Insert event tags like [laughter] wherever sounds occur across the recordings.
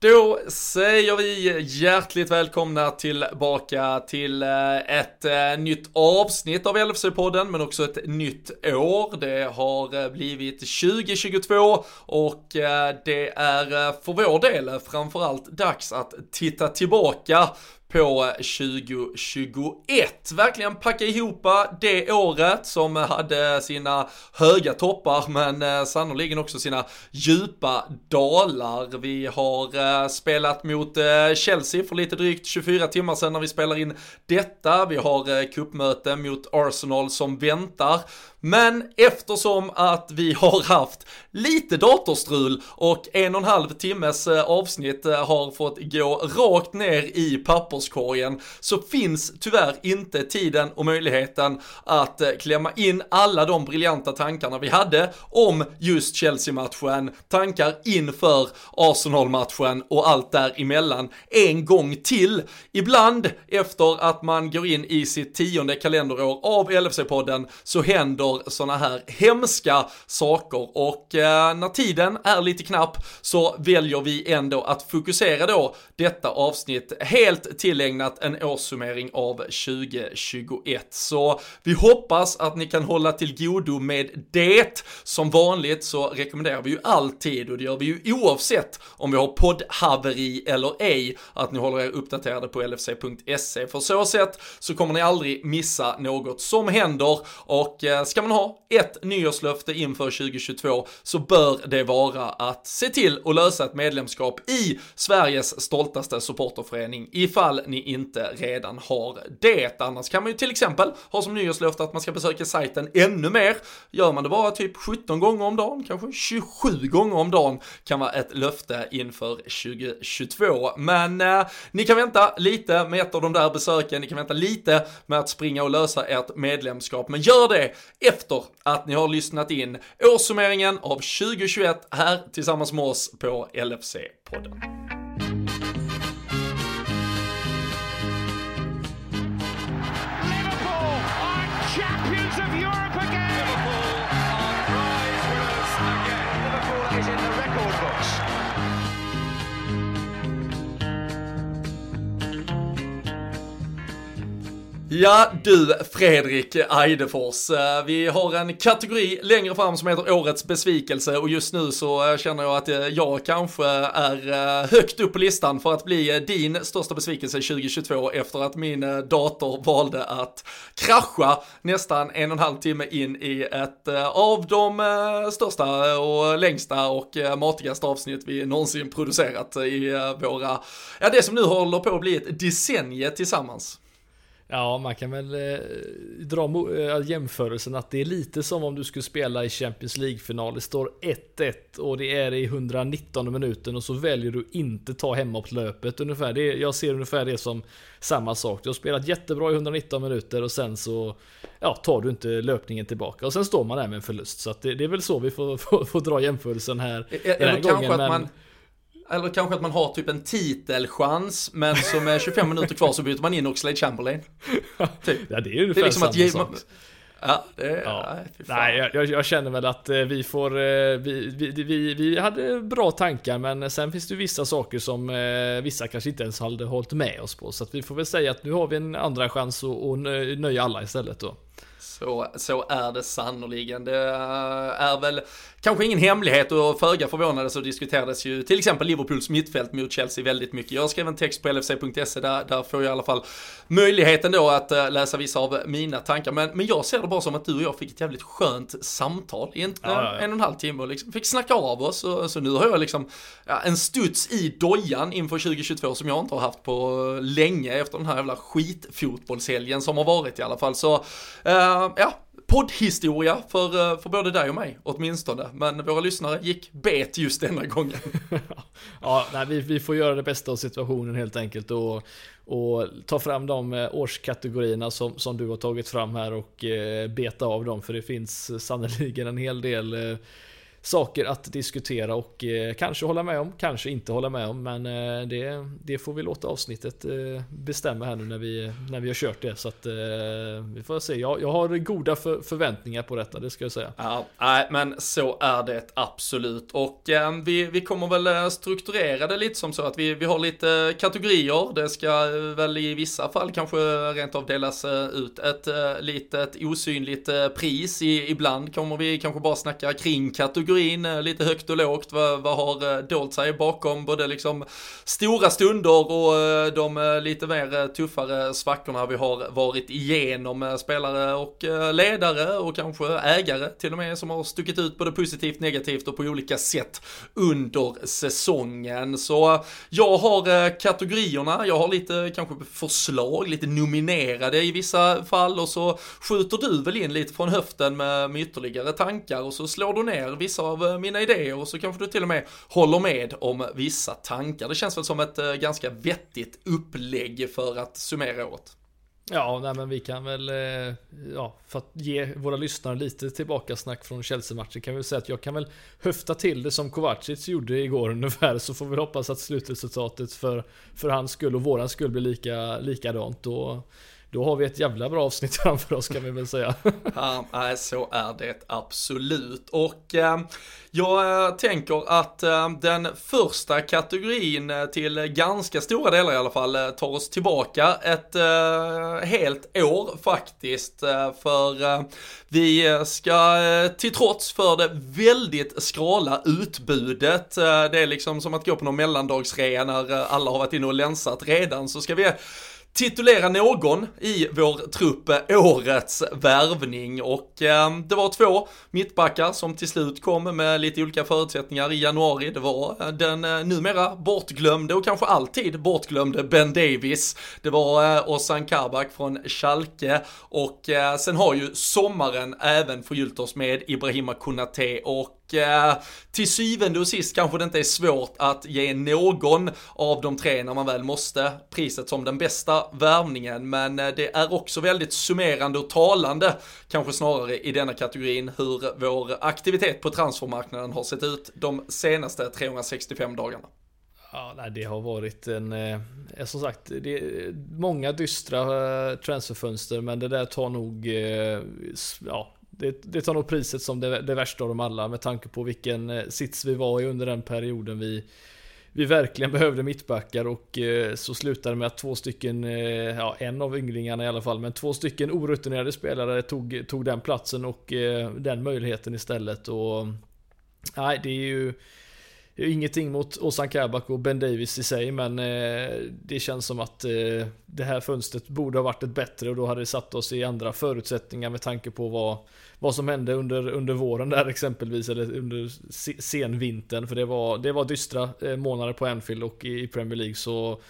Då säger vi hjärtligt välkomna tillbaka till eh, ett eh, nytt avsnitt av LFC-podden, men också ett nytt år. Det har eh, blivit 2022 och det är för vår del framförallt dags att titta tillbaka på 2021. Verkligen packa ihop det året som hade sina höga toppar men eh, sannoliken också sina djupa dalar. Vi har eh, spelat mot eh, Chelsea för lite drygt 24 timmar sedan när vi spelar in detta. Vi har kuppmöte mot Arsenal som väntar. Men eftersom att vi har haft lite datorstrul och en och en halv timmes avsnitt har fått gå rakt ner i papperskorgen så finns tyvärr inte tiden och möjligheten att eh, klämma in alla de briljanta tankarna vi hade om just Chelsea-matchen, tankar inför Arsenal-matchen och allt däremellan en gång till. Ibland efter att man går in i sitt tionde kalenderår av LFC-podden så händer sådana här hemska saker och eh, när tiden är lite knapp så väljer vi ändå att fokusera då detta avsnitt helt tillägnat en årssummering av 2021. Så vi hoppas att ni kan hålla till godo med det. Som vanligt så rekommenderar vi ju alltid och det gör vi ju oavsett om vi har poddhaveri eller ej att ni håller er uppdaterade på lfc.se. För så sätt så kommer ni aldrig missa något som händer och eh, ska man ha ett nyårslöfte inför 2022 så bör det vara att se till att lösa ett medlemskap i Sveriges stoltaste supporterförening ifall ni inte redan har det. Annars kan man ju till exempel ha som nyårslöfte att man ska besöka sajten ännu mer. Gör man det bara typ 17 gånger om dagen, kanske 27 gånger om dagen kan vara ett löfte inför 2022. Men eh, ni kan vänta lite med ett av de där besöken, ni kan vänta lite med att springa och lösa ert medlemskap, men gör det efter att ni har lyssnat in årssummeringen av 2021 här tillsammans med oss på LFC-podden. Ja du Fredrik Eidefors, eh, vi har en kategori längre fram som heter Årets besvikelse och just nu så eh, känner jag att eh, jag kanske är högt upp på listan för att bli din största besvikelse 2022 efter att min dator valde att krascha nästan en och en halv timme in i ett av de största och längsta och matigaste avsnitt vi någonsin producerat i våra, ja det som nu håller på att bli ett decennium tillsammans. Ja, man kan väl eh, dra eh, jämförelsen att det är lite som om du skulle spela i Champions League-final. Det står 1-1 och det är i 119 minuten och så väljer du inte ta hemopplöpet ungefär. Det, jag ser ungefär det som samma sak. Du har spelat jättebra i 119 minuter och sen så ja, tar du inte löpningen tillbaka och sen står man där med en förlust. Så det, det, är väl så vi får, [laughs] får, får dra jämförelsen här. Eller den här gången. Men... Man eller kanske att man har typ en titelchans, men så med 25 minuter kvar så byter man in Oxlade Chamberlain. Typ. Ja, det är ju ungefär det är liksom samma att sak. Ja, det, ja. Nej, nej jag, jag, känner väl att eh, vi får... Eh, vi, vi, vi, vi hade bra tankar, men sen finns det ju vissa saker som eh, vissa kanske inte ens hade hållit med oss på. Så att vi får väl säga att nu har vi en andra chans att nöja alla istället då. Så, så är det sannoliken. Det är väl kanske ingen hemlighet och föga förvånande så diskuterades ju till exempel Liverpools mittfält mot Chelsea väldigt mycket. Jag skrev en text på lfc.se där, där får jag i alla fall möjligheten då att äh, läsa vissa av mina tankar. Men, men jag ser det bara som att du och jag fick ett jävligt skönt samtal i en, ja, ja, ja. en och en halv timme och liksom fick snacka av oss. Och, så nu har jag liksom en studs i dojan inför 2022 som jag inte har haft på länge efter den här jävla skitfotbollshelgen som har varit i alla fall. Så äh, ja, poddhistoria för, eh, för både dig och mig åtminstone. Men våra lyssnare gick bet just denna gången. [laughs] ja, nej, vi, vi får göra det bästa av situationen helt enkelt och, och ta fram de eh, årskategorierna som, som du har tagit fram här och eh, beta av dem för det finns eh, sannerligen en hel del eh, saker att diskutera och eh, kanske hålla med om, kanske inte hålla med om. Men eh, det, det får vi låta avsnittet eh, bestämma här nu när vi, när vi har kört det. Så att vi får se. Jag, jag har goda för, förväntningar på detta, det ska jag säga. Ja, nej, men så är det absolut. Och eh, vi, vi kommer väl strukturera det lite som så att vi, vi har lite kategorier. Det ska väl i vissa fall kanske rent av delas ut ett litet osynligt pris. I, ibland kommer vi kanske bara snacka kring kategorier teorin eh, lite högt och lågt. Vad, vad har eh, dolt sig bakom både liksom stora stunder och eh, de lite mer tuffare svackorna vi har varit igenom. Spelare och ledare och kanske ägare till och med som har stuckit ut både positivt, negativt och på olika sätt under säsongen. Så jag har kategorierna, jag har lite kanske förslag, lite nominerade i vissa fall och så skjuter du väl in lite från höften med, med ytterligare tankar och så slår du ner vissa av eh, mina idéer och så kanske du till och med håller med om vissa tankar. Det känns väl som ett eh, ganska vettigt upplägg för att summera året. Ja, nej, men vi kan väl, eh, ja, för att ge våra lyssnare lite tillbaka snack från Chelsea-matchen kan vi säga att jag kan väl höfta till det som Kovacic gjorde igår ungefär, så får vi hoppas att slutresultatet för, för hans skull och våran skull blir lika, likadant. Och, då har vi ett jävla bra avsnitt [laughs] framför oss kan vi väl säga. [laughs] ja, så är det absolut. Och eh, jag eh, tänker att eh, den första kategorin eh, till ganska stora delar i alla fall eh, tar oss tillbaka ett eh, helt år faktiskt. för vi ska till trots för det väldigt skrala utbudet, det är liksom som att gå på någon mellandagsrea när alla har varit inne och länsat redan, så ska vi titulera någon i vår trupp eh, årets värvning och eh, det var två mittbackar som till slut kom med lite olika förutsättningar i januari. Det var eh, den eh, numera bortglömde och kanske alltid bortglömde Ben Davis. Det var eh, Ozan Kabak från Schalke och eh, sen har ju sommaren även förgyllt oss med Ibrahima Konate och Eh, till syvende och sist kanske det inte är svårt att ge någon av de tre när man väl måste priset som den bästa värvningen. Men eh, det är också väldigt summerande och talande, kanske snarare i denna kategorin, hur vår aktivitet på transfermarknaden har sett ut de senaste 365 dagarna. Ja, nej, det har varit en, eh, som sagt, det är många dystra eh, transferfönster, men det där tar nog, eh, ja, det, det tar nog priset som det, det värsta av dem alla med tanke på vilken eh, sits vi var i under den perioden vi vi verkligen behövde mittbackar och eh, så slutade det med att två stycken, eh, ja en av ynglingarna i alla fall, men två stycken orutinerade spelare tog, tog den platsen och den möjligheten istället. Och nej, det är ju Ingenting mot Ozan Kabak och Ben Davis i sig, men eh, det känns som att eh, det här fönstret borde ha varit ett bättre och då hade det satt oss i andra förutsättningar med tanke på vad, vad som hände under, under våren där exempelvis, eller under senvintern. För det var, det var dystra eh, månader på Anfield och i, i Premier League, så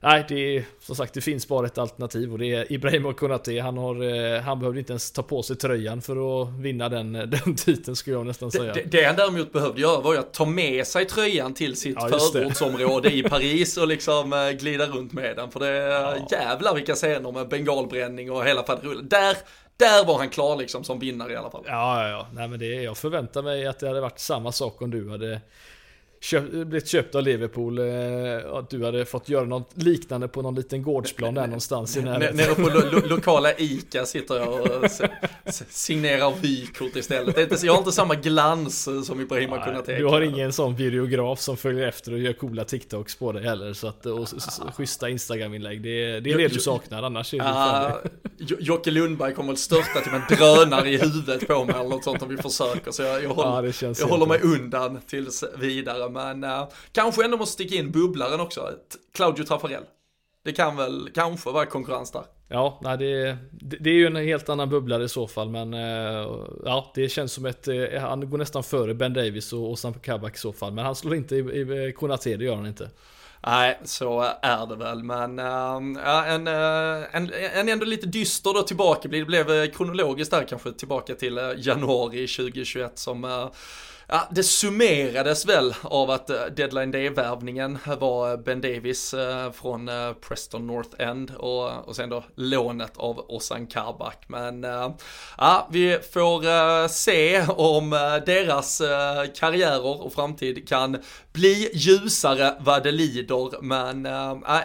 Nej, det är som sagt det finns bara ett alternativ och det är Ibrahim Konate. Han, har, eh, han behövde inte ens ta på sig tröjan för att vinna den, [laughs] den titeln skulle jag nästan säga. Det, det han däremot behövde göra var ju att ta med sig tröjan till sitt ja, förortsområde i [laughs] Paris och liksom eh, glida runt med den. För det ja. jävlar vilka scener med bengalbränning och hela faderullen. Där, där var han klar liksom som vinnare i alla fall. Ja, ja, ja. Nej, men det, jag förväntar mig att det hade varit samma sak om du hade köpt, blivit köpt av Liverpool. Eh, att du hade fått göra något liknande på någon liten gårdsplan där någonstans i närheten. Nere på lo lo lokala ICA sitter jag och signerar vykort istället. Det är inte, jag har inte samma glans som Ibrahim har kunnat Du har ingen sån videograf som följer efter och gör coola TikToks på dig heller. Så att, och schyssta Instagram-inlägg. Det, är, det är det du saknar, annars är det uh, Jocke Lundberg kommer att störta till en drönare i huvudet på mig eller något sånt om vi försöker. Så jag, jag håller, ja, jag håller mig undan tills vidare men uh, kanske ändå måste sticka in bubblaren också, Claudio Traffarel. Det kan väl kanske vara konkurrens där. Ja, nej, det, det, är ju en helt annan bubblare i så fall, men uh, ja, det känns som ett, uh, han går nästan före Ben Davis och, och Sam Kabak i så fall, men han slår inte i, i Konate, det gör han inte. Nej, så är det väl, men äh, en, en, en ändå lite dyster då tillbaka det blev kronologiskt där kanske tillbaka till januari 2021 som Ja, det summerades väl av att eh, deadline day-värvningen var eh, Ben Davis eh, från Preston North End och, och sen då lånet av Ozan Kabak. Men ja, vi får se om deras karriärer och framtid kan bli ljusare vad det lider. Men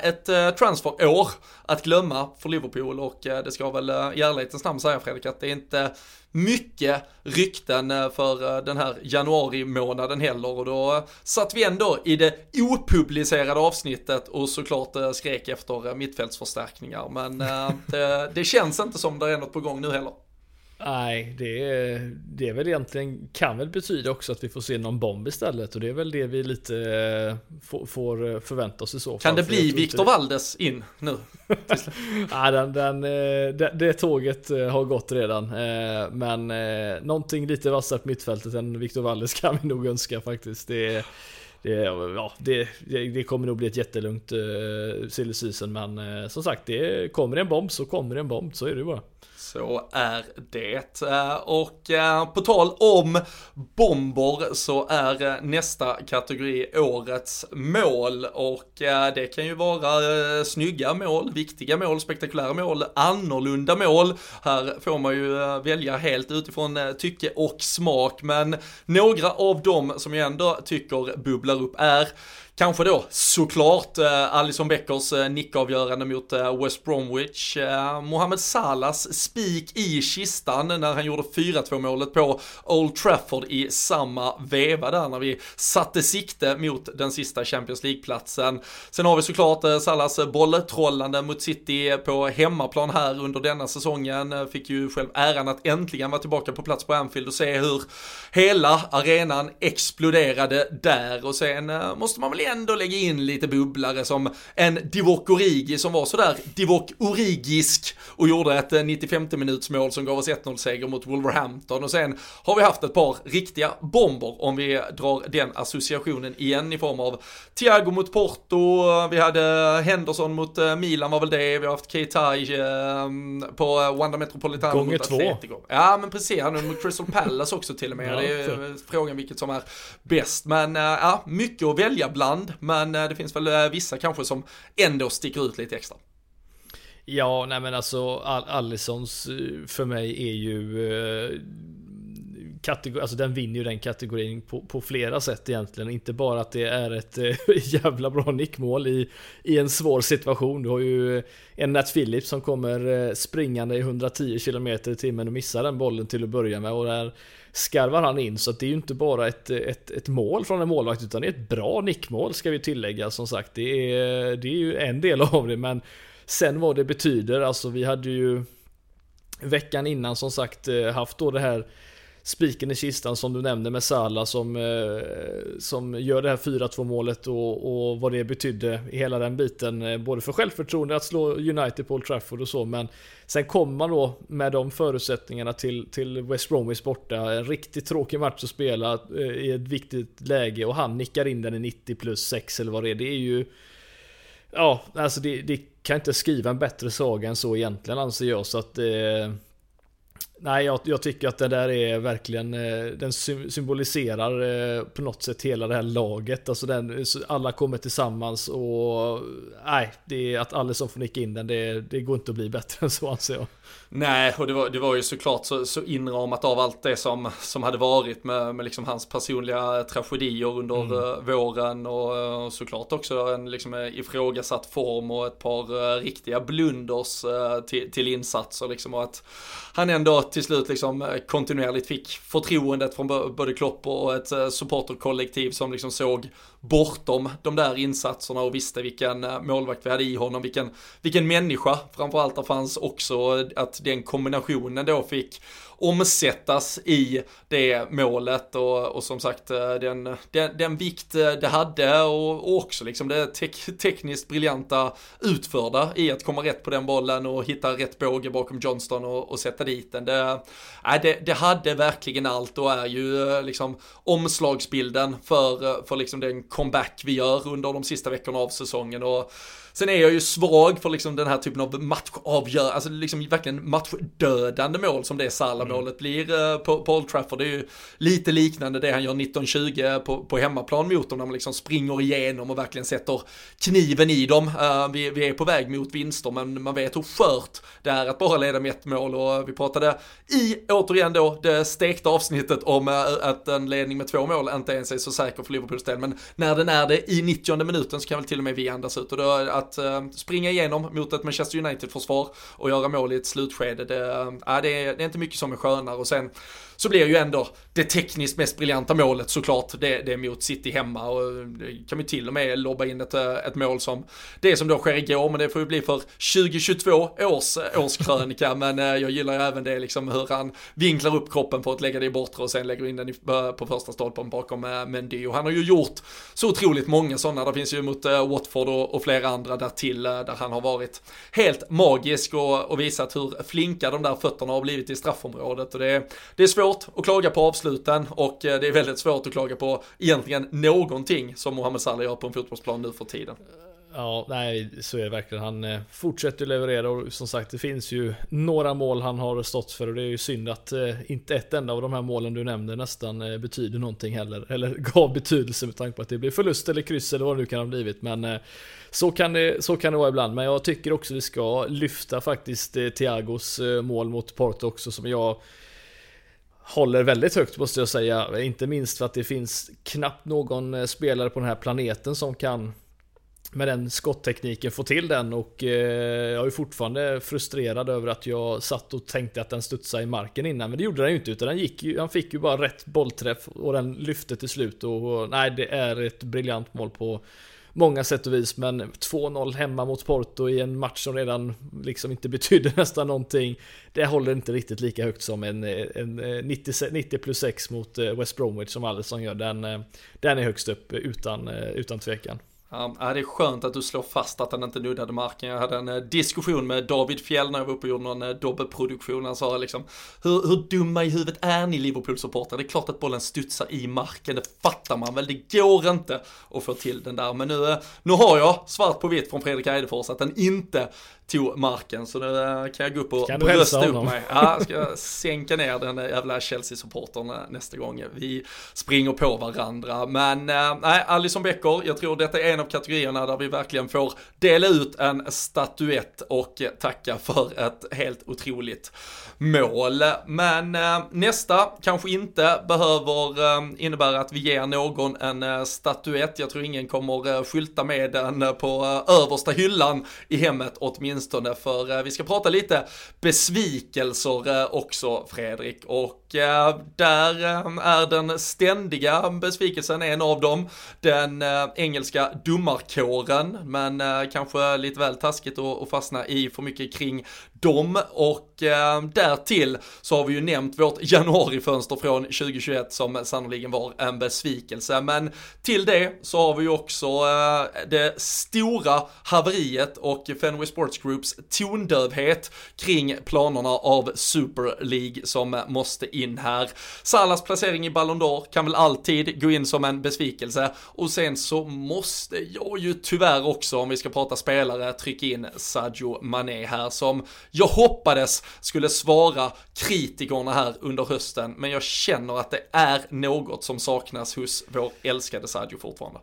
ett transferår att glömma för Liverpool och det ska väl i ärlighetens namn säga Fredrik att det är inte mycket rykten eh, för eh, den här januari månaden heller och då eh, satt vi ändå i det opublicerade avsnittet och såklart skrek efter mittfältsförstärkningar men det, det känns inte som det är något på gång nu heller. Nej, det, det är väl egentligen, kan väl betyda också att vi får se någon bomb istället och det är väl det vi lite får, får förvänta oss i så fall. Kan det bli Viktor Valdes in nu? [laughs] Nej, den, den, det, det tåget har gått redan. Men någonting lite vassare på mittfältet än Viktor Valdes [laughs] kan vi nog önska faktiskt. Det, det, ja, det, det, kommer nog bli ett jättelugnt uh, silly season men uh, som sagt, det kommer en bomb så kommer en bomb, så är det bara. Så är det. Eh, och eh, på tal om bomber så är eh, nästa kategori årets mål och det kan ju vara snygga mål, viktiga mål, spektakulära mål, annorlunda mål. Här får man ju välja helt utifrån tycke och smak men några av dem som jag ändå tycker bubblar upp är Kanske då såklart eh, Alison Beckers eh, nickavgörande mot eh, West Bromwich. Eh, Mohamed Salahs spik i kistan när han gjorde 4-2 målet på Old Trafford i samma veva där när vi satte sikte mot den sista Champions League-platsen. Sen har vi såklart eh, Salahs bolltrollande mot City på hemmaplan här under denna säsongen. Eh, fick ju själv äran att äntligen vara tillbaka på plats på Anfield och se hur hela arenan exploderade där och sen eh, måste man väl ändå lägga in lite bubblare som en Divock Origi som var sådär Divock Origisk och gjorde ett 95 eh, minuts mål som gav oss 1-0 seger mot Wolverhampton och sen har vi haft ett par riktiga bomber om vi drar den associationen igen i form av Thiago mot Porto, vi hade Henderson mot eh, Milan var väl det, vi har haft Keita eh, på Wanda Metropolitano Gånger mot Atletico. Två. Ja men precis, han mot Crystal Palace också till och med. Ja, det är frågan vilket som är bäst. Men ja, mycket att välja bland ibland, men eh, det finns väl eh, vissa kanske som ändå sticker ut lite extra. Ja, nej men alltså Allisons eh, för mig är ju kategori, alltså den vinner ju den kategorin på, på, flera sätt egentligen. Inte bara att det är ett [laughs] jävla bra nickmål i, i en svår situation. Du har ju en Nat Phillips som kommer springande i 110 km i timmen och missar den bollen till att börja med. Och där skarvar han in. Så det är ju inte bara ett, ett, ett mål från en målvakt utan det är ett bra nickmål ska vi tillägga. Som sagt, det är, det är ju en del av det. Men sen vad det betyder, alltså vi hade ju veckan innan som sagt eh, haft då det här spiken i kistan som du nämnde med Salah som, eh, som gör det här 4-2 målet och, och vad det betydde i hela den biten. Eh, både för självförtroende att slå United på Old Trafford och så men sen kommer man då med de förutsättningarna till, till West Bromwich borta. En riktigt tråkig match att spela eh, i ett viktigt läge och han nickar in den i 90 plus 6 eller vad det är. Det är ju Ja, alltså det, det kan inte skriva en bättre saga än så egentligen anser jag så att eh, Nej, jag, jag, tycker att det där är verkligen, eh, den symboliserar eh, på något sätt hela det här laget. Alltså den, alla kommer tillsammans och nej, det är att Alisson får nicka in den, det, det går inte att bli bättre [laughs] än så anser jag. Nej, och det var, det var ju såklart så, så inramat av allt det som, som hade varit med, med liksom hans personliga tragedier under mm. Eh, våren och, och, såklart också en liksom ifrågasatt form och ett par riktiga blunders till, till insatser liksom och att han ändå till slut liksom eh, kontinuerligt fick förtroendet från både Klopp och ett eh, supporterkollektiv som liksom såg bortom de där insatserna och visste vilken eh, målvakt vi hade i honom, vilken, vilken människa framförallt det fanns också att den kombinationen då fick omsättas i det målet och, och som sagt eh, den, den, den vikt eh, det hade och, och också liksom det tek, tekniskt briljanta utförda i att komma rätt på den bollen och hitta rätt båge bakom Johnston och, och sätta dit den. Det, äh, det, det hade verkligen allt och är ju eh, liksom omslagsbilden för, för liksom den comeback vi gör under de sista veckorna av säsongen. Och Sen är jag ju svag för liksom den här typen av matchavgörande, alltså liksom verkligen matchdödande mål som det är Salah målet blir på, på Old Trafford. Det är ju lite liknande det han gör 1920 på, på hemmaplan mot dem, när man liksom springer igenom och verkligen sätter kniven i dem. Eh, vi, vi är på väg mot vinster, men man vet hur skört det är att bara leda med ett mål och vi pratade i, återigen då, det stekta avsnittet om eh, att en ledning med två mål inte ens är så säker för Liverpools del, men när den är det i 90 minuten så kan väl till och med vi andas ut och då, att eh, springa igenom mot ett Manchester United-försvar och göra mål i ett slutskede, det, det, är, det är inte mycket som är skönare och sen så blir ju ändå det tekniskt mest briljanta målet såklart. Det, det är mot City hemma och det kan vi till och med lobba in ett, eh, ett mål som. Det som då sker igår men det får ju bli för 2022 års årskrönika. [laughs] Men eh, jag gillar ju även det liksom hur han vinklar upp kroppen för att lägga det i bortre och sen lägger in den eh, på första stolpen bakom Mendy. Och han har ju gjort så otroligt många sådana, det finns ju mot Watford och, och flera andra där till där han har varit helt magisk och, och visat hur flinka de där fötterna har blivit i straffområdet. Och det, det är svårt svårt att klaga på avsluten och eh, det är väldigt svårt att klaga på egentligen någonting som Mohamed Salah gör på en fotbollsplan nu för tiden. Ja, nej, så är det verkligen. Han eh, fortsätter leverera och som sagt, det finns ju några mål han har stått för och det är ju synd att eh, inte ett enda av de här målen du nämnde nästan betyder någonting heller. Eller [laughs] gav betydelse med tanke på att det blir förlust eller kryss eller vad det nu kan ha blivit. Men så kan, det, så kan det vara ibland. Men jag tycker också vi ska lyfta faktiskt Thiagos mål mot Porto också som jag håller väldigt högt måste jag säga. Inte minst för att det finns knappt någon eh, spelare på den här planeten som kan med den skotttekniken få till den. Och eh, jag är fortfarande frustrerad över att jag satt och tänkte att den studsade i marken innan. Men det gjorde den ju inte utan den gick ju, han fick ju bara rätt bollträff och den lyfte till slut. Och, och nej det är ett briljant mål på många sätt och vis. Men 2-0 hemma mot Porto i en match som redan liksom inte betydde [laughs] nästan någonting. Det håller inte riktigt lika högt som en, en 90, 90 plus 6 mot eh, West Bromwich som Alisson gör. Den, eh, den är högst upp utan, eh, utan tvekan. Ja, det är skönt att du slår fast att den inte nuddade marken. Jag hade en eh, diskussion med David Fjell när jag var uppe och gjorde någon eh, dobbelproduktion. Han sa liksom, hur, hur dumma i huvudet är ni Liverpool-supportrar? Det är klart att bollen studsar i marken, det fattar man väl. Det går inte att få till den där. Men nu, eh, nu har jag svart på vitt från Fredrik Eidefors att den inte tog marken. Så nu eh, kan jag gå upp och brösta upp mig. Ja, jag ska sänka ner den jävla Chelsea-supportern eh, nästa gång vi springer på varandra. Men eh, nej, Alison Becker, jag tror detta är en av kategorierna där vi verkligen får dela ut en statyett och tacka för ett helt otroligt mål. Men nästa kanske inte behöver innebära att vi ger någon en statyett. Jag tror ingen kommer skylta med den på översta hyllan i hemmet åtminstone åtminstone för eh, vi ska prata lite besvikelser eh, också Fredrik och eh, där är den ständiga besvikelsen en av dem. Den engelska domarkåren men kanske lite väl taskigt att fastna i för mycket kring dem och eh, därtill så har vi ju nämnt vårt januarifönster från 2021 som sannoliken var en besvikelse. Men till det så har vi ju också eh, det stora haveriet och Fenway Sports Groups tondövhet kring planerna av Super League som måste in här. Salas placering i Ballon d'Or kan väl alltid gå in som en besvikelse och sen så måste jag ju tyvärr också om vi ska prata spelare trycka in Sadio Mané här som jag hoppades skulle svara kritikerna här under hösten, men jag känner att det är något som saknas hos vår älskade Sadio fortfarande.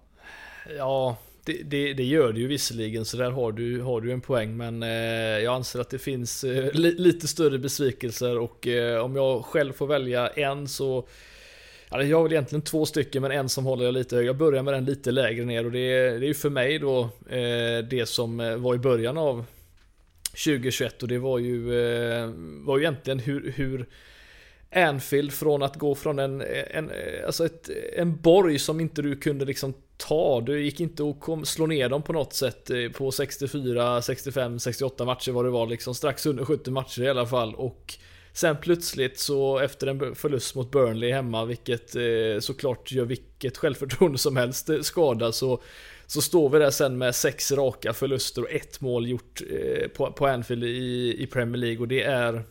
Ja, det, det, det, gör det ju visserligen, så där har du, har du en poäng. Men eh, jag anser att det finns eh, li, lite större besvikelser och eh, om jag själv får välja en så jag har väl egentligen två stycken men en som håller jag lite högre. Jag börjar med den lite lägre ner och det är, det är ju för mig då eh, det som eh, var i början av 2021 och det var ju, eh, var ju egentligen hur, hur Anfield från att gå från en, en, eh, alltså ett, en borg som inte du kunde liksom ta. Du gick inte att kom, slå ner dem på något sätt eh, på 64, 65, 68 matcher vad det var liksom. Strax under 70 matcher i alla fall. Och sen plötsligt så efter en förlust mot Burnley hemma, vilket eh, såklart gör vilket självförtroende som helst eh, skada, så så står vi där sen med sex raka förluster och ett mål gjort eh, på, på Anfield i, i Premier League. Och det är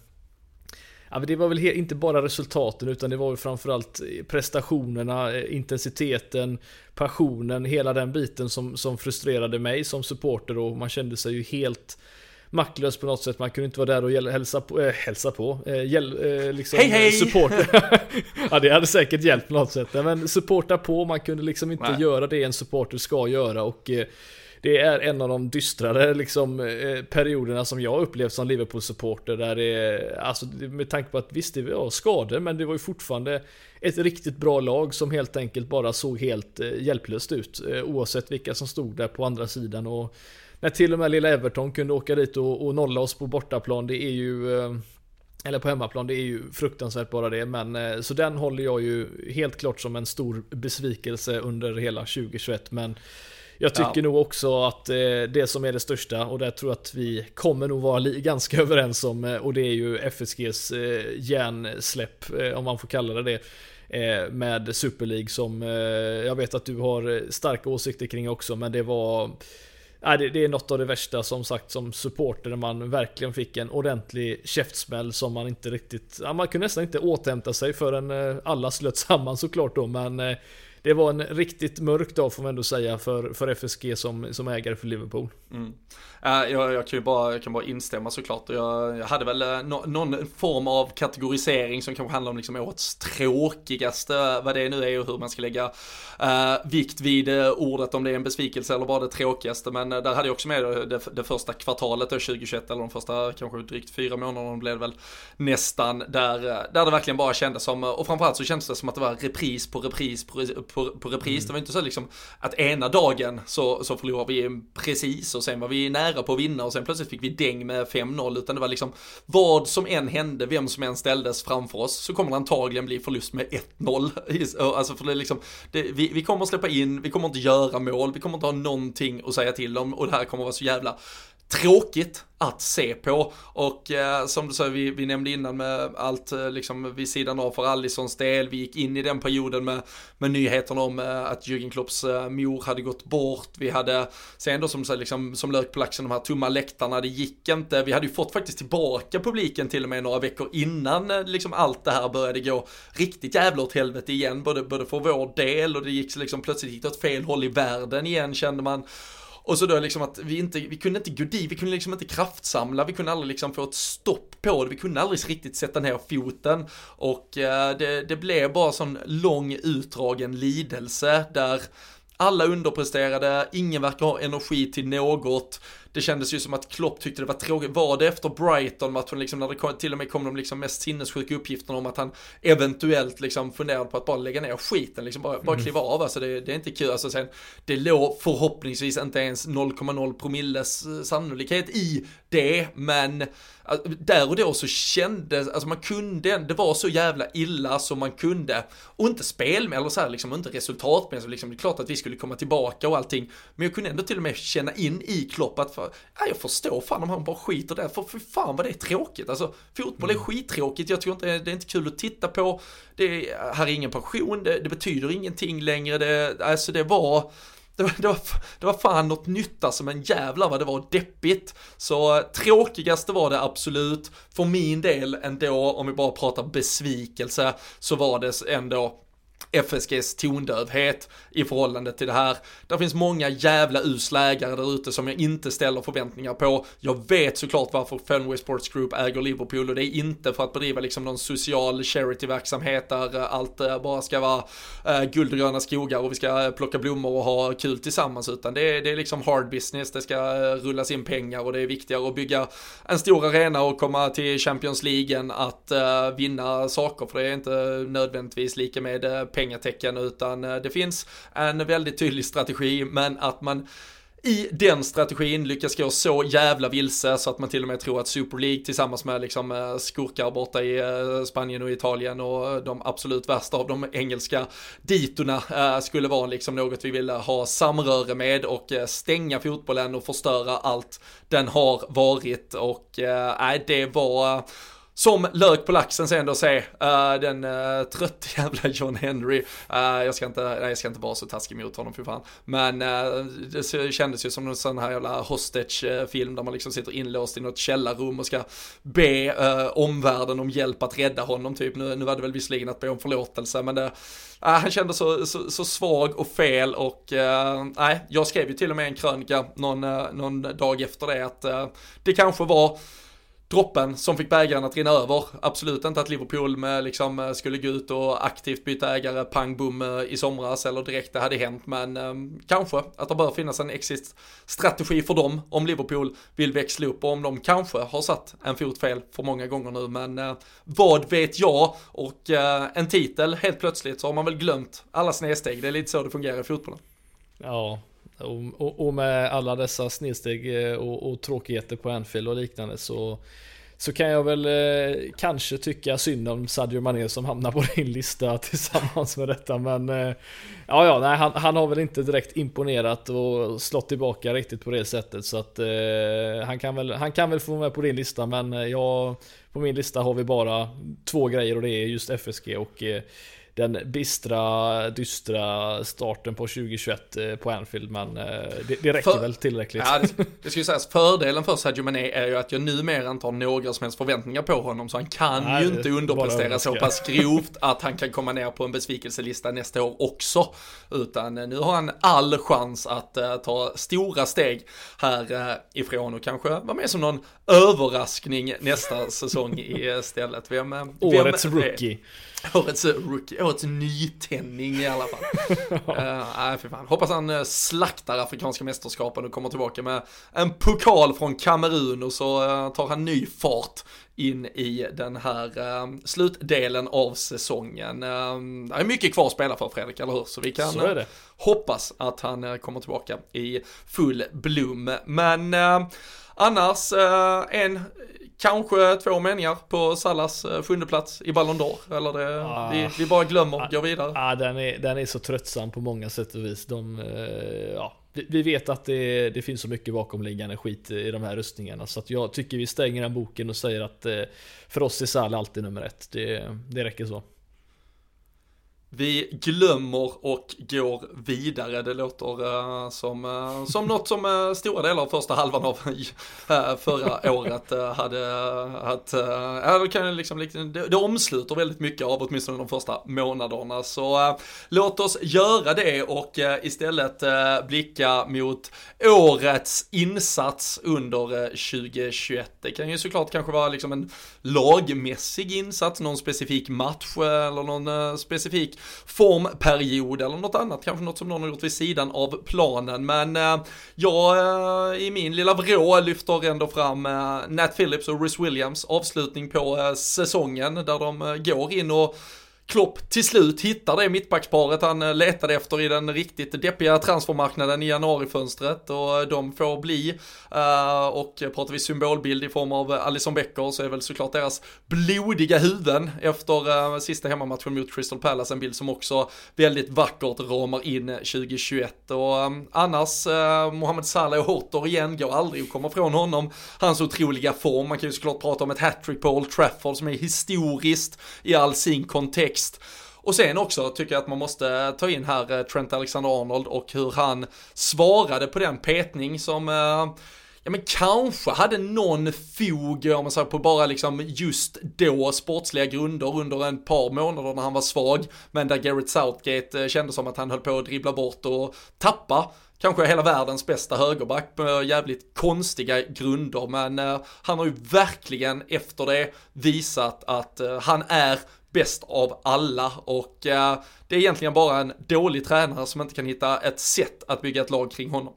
Ja, det var väl inte bara resultaten utan det var väl framförallt eh, prestationerna, eh, intensiteten, passionen, hela den biten som, som frustrerade mig som supporter. Och man kände sig ju helt maktlös på något sätt. Man kunde inte vara där och hälsa på, äh, hälsa på, äh, hjäl, äh, liksom hej hej! Support. [laughs] [laughs] ja det hade säkert hjälpt på något sätt. Men supporta på, man kunde liksom inte Nej. göra det en supporter ska göra och det är en av de dystrare liksom, eh, perioderna som jag upplevt som Liverpool-supporter. Där det alltså med tanke på att visst det var skador, men det var ju fortfarande ett riktigt bra lag som helt enkelt bara såg helt eh, hjälplöst ut. Eh, oavsett vilka som stod där på andra sidan. Och när till och med lilla Everton kunde åka dit och, och nolla oss på bortaplan, det är ju eller på hemmaplan, det är ju fruktansvärt bara det. Men så den håller jag ju helt klart som en stor besvikelse under hela 2021. Men jag tycker ja. nog också att eh, det som är det största och det tror jag att vi kommer nog vara ganska [laughs] överens om eh, och det är ju FSGs eh, järnsläpp om man får kalla det det med Super League som jag vet att du har starka åsikter kring också men det var Nej, det, det, är något av det värsta som sagt som supporter när man verkligen fick en ordentlig käftsmäll som man inte riktigt, ja, man kunde nästan inte återhämta sig förrän eh, alla slöt samman [laughs] såklart då men eh, det var en riktigt mörk dag får man ändå säga för, för FSG som, som ägare för Liverpool. Mm. Jag, jag, kan ju bara, jag kan bara instämma såklart. Jag, jag hade väl eh, no, någon form av kategorisering som kanske handlar om liksom årets tråkigaste, vad det nu är och hur man ska lägga uh, vikt vid eh, ordet, om det är en besvikelse eller bara det tråkigaste. Men där hade jag också med det, det första kvartalet 2021, eller de första kanske drygt fyra månaderna blev det väl nästan, där, där det verkligen bara kändes som, och framförallt så kändes det som att det var repris på repris på, på, på repris. Mm. Det var inte så liksom att ena dagen så, så förlorade vi precis och sen var vi nära nära på att vinna och sen plötsligt fick vi däng med 5-0 utan det var liksom vad som än hände, vem som än ställdes framför oss så kommer det antagligen bli förlust med 1-0. [laughs] Alltså för det är liksom, det, vi, vi kommer släppa in, vi kommer inte göra mål, vi kommer inte ha någonting att säga till om och det här kommer vara så jävla tråkigt att se på. Och eh, som du sa, vi, vi nämnde innan med allt eh, liksom vid sidan av för Allisons del. Vi gick in i den perioden med, med nyheterna om eh, att Jürgen Klopps eh, mor hade gått bort. Vi hade sen då som, så, liksom, som lök på laxen de här tomma läktarna, det gick inte. Vi hade ju fått faktiskt tillbaka publiken till och med några veckor innan eh, liksom allt det här började gå riktigt jävla åt helvete igen. Både, både för vår del och det gick liksom plötsligt gick det åt fel håll i världen igen kände man. Och så då liksom att vi inte, vi kunde inte gå dit, vi kunde liksom inte kraftsamla, vi kunde aldrig liksom få ett stopp på det, vi kunde aldrig riktigt sätta ner foten. Och eh, det, det blev bara sån lång utdragen lidelse där alla underpresterade, ingen verkar ha energi till något. Det kändes ju som att Klopp tyckte det var tråkigt. Var det efter Brighton-matchen, liksom, när det kom, till och med kom de liksom mest sinnessjuka uppgifterna om att han eventuellt liksom funderade på att bara lägga ner skiten, liksom bara, bara mm. kliva av. Alltså det, det är inte kul. Alltså sen, det låg förhoppningsvis inte ens 0,0 promilles sannolikhet i det, men Alltså, där och då så kändes, alltså man kunde, det var så jävla illa som man kunde. Och inte spel eller så här, liksom, inte resultatmässigt, liksom, det är klart att vi skulle komma tillbaka och allting. Men jag kunde ändå till och med känna in i Klopp att, för, ja, jag förstår fan om han bara skiter där, för, för fan vad det är tråkigt. Alltså, fotboll är mm. skittråkigt, jag tror inte, det är inte kul att titta på. Det här är ingen passion, det, det betyder ingenting längre, det, alltså det var, det var, det, var, det var fan något nytt alltså, men jävlar vad det var deppigt. Så tråkigaste var det absolut. För min del ändå, om vi bara pratar besvikelse, så var det ändå FSGs tondövhet i förhållande till det här. Det finns många jävla usla ägare där ute som jag inte ställer förväntningar på. Jag vet såklart varför Fenway Sports Group äger Liverpool och det är inte för att bedriva liksom någon social charityverksamhet där eh, allt bara ska vara äh, guld och gröna skogar och vi ska eh, plocka blommor och ha kul tillsammans utan det är, det är liksom hard business, det ska rullas in pengar och det är viktigare att bygga en stor arena och komma till Champions League än att äh, vinna saker för det är inte nödvändigtvis lika med pengatecken utan eh, det finns en väldigt tydlig strategi men att man i den strategin lyckas gå så jävla vilse så att man till och med tror att Super League tillsammans med liksom eh, skurkar borta i eh, Spanien och Italien och de absolut värsta av de engelska ditorna skulle vara liksom något vi ville ha samröre med och stänga fotbollen och förstöra allt den har varit. Och nej det var som lök på laxen sen då se uh, den uh, trötta [laughs] jävla John Henry. Uh, jag, ska inte, nej, jag ska inte vara så taskig mot honom för fan. Men uh, det kändes ju som en sån här jävla hostage-film där man liksom sitter inlåst i något källarrum och ska be omvärlden om hjälp att rädda honom typ. Nu, nu var det väl visserligen att be om förlåtelse men det, han kändes så, så, så, svag och fel och nej, jag skrev ju till och med en krönika någon, någon dag efter det att det kanske var droppen som fick bägaren att rinna över. Absolut inte att Liverpool med, liksom, eh, skulle gå ut och aktivt byta ägare pang bom eh, i somras eller direkt det hade hänt. Men eh, kanske att det bör finnas en exit-strategi för dem om Liverpool vill växla upp och om de kanske har satt en fot fel för många gånger nu. Men eh, vad vet jag? Och eh, en titel helt plötsligt så har man väl glömt alla snedsteg. Det är lite så det fungerar i fotbollen. Ja, och, och, och, med alla dessa snedsteg eh, och, och tråkigheter på Anfield och liknande så så kan jag väl eh, kanske tycka synd om Sadio Mané som hamnar på din lista [laughs] tillsammans med detta men eh, Ja ja, nej han, han, har väl inte direkt imponerat och slått tillbaka riktigt på det sättet så att eh, han, kan väl, han kan väl få med på din lista men eh, jag På min lista har vi bara två grejer och det är just FSG och eh, den bistra, dystra starten på 2021 eh, på Anfield, men eh, det, det räcker för, väl tillräckligt. Ja, det, [laughs] det ska ju sägas, fördelen för Sadio Mané är ju att jag numera inte har några som helst förväntningar på honom, så han kan Nej, ju inte underprestera så pass grovt att han kan komma ner på en besvikelselista nästa år också. Utan eh, nu har han all chans att uh, ta stora steg här uh, ifrån och kanske vara med som någon överraskning nästa säsong istället. Vem, vem Årets rookie. [laughs] Årets rookie, årets nytändning i alla fall. [laughs] uh, för fan. Hoppas han uh, slaktar Afrikanska mästerskapen och kommer tillbaka med en pokal från Kamerun och så uh, tar han ny fart in i den här uh, slutdelen av säsongen. Uh, det är mycket kvar att spela för Fredrik, eller hur? Så vi kan så hoppas att han kommer tillbaka i full blom. Men annars, en Kanske två meningar på Salas eh, sjunde plats i Ballon d'Or. Eller det, ah, vi, vi, bara glömmer, ah, går vidare. Ah, den, är, den är så tröttsam på många sätt och vis. De, eh, ja, vi, vi, vet att det, det finns så mycket bakomliggande skit i de här rustningarna. Så att jag tycker vi stänger den boken och säger att eh, för oss är Salah alltid nummer ett. Det, det räcker så. Vi glömmer och går vidare. Det låter uh, som, uh, som något som uh, stora delar av första halvan av förra året hade, att, uh, det, kan liksom, det, det omsluter väldigt mycket av åtminstone de första månaderna. Så låt oss göra det och istället blicka mot årets insats under 2021. Det kan ju såklart kanske vara liksom en lagmässig insats, någon specifik match eller någon specifik formperiod eller något annat, kanske något som någon har gjort vid sidan av planen. Men eh, jag eh, i min lilla vrå lyfter ändå fram eh, Nat Phillips och Rhys Williams avslutning på eh, säsongen där de eh, går in och Klopp till slut hittar det mittbacksparet han eh, letade efter i den riktigt deppiga transfermarknaden i januarifönstret. Och eh, de får bli, eh, och pratar vi symbolbild i form av Alison Becker så är väl såklart deras blodiga huvuden efter sista hemmamatchen mot Crystal Palace, en bild som också väldigt vackert ramar in 2021 och annars, Mohamed Salah återigen, går aldrig att komma från honom, hans otroliga form, man kan ju såklart prata om ett hattrick på Old Trafford som är historiskt i all sin kontext kontext. Och sen också tycker jag att man måste ta in här eh, Trent Alexander-Arnold och hur han svarade på den petning som eh, ja men kanske hade någon fog, om man säger på bara liksom just då sportsliga grunder under en par månader när han var svag, men där Garrett Southgate eh, kände som att han höll på att dribbla bort och tappa kanske hela världens bästa högerback på jävligt konstiga grunder, men eh, han har ju verkligen efter det visat att han är bäst av alla och eh, det är egentligen bara en dålig tränare som inte kan hitta ett sätt att bygga ett lag kring honom.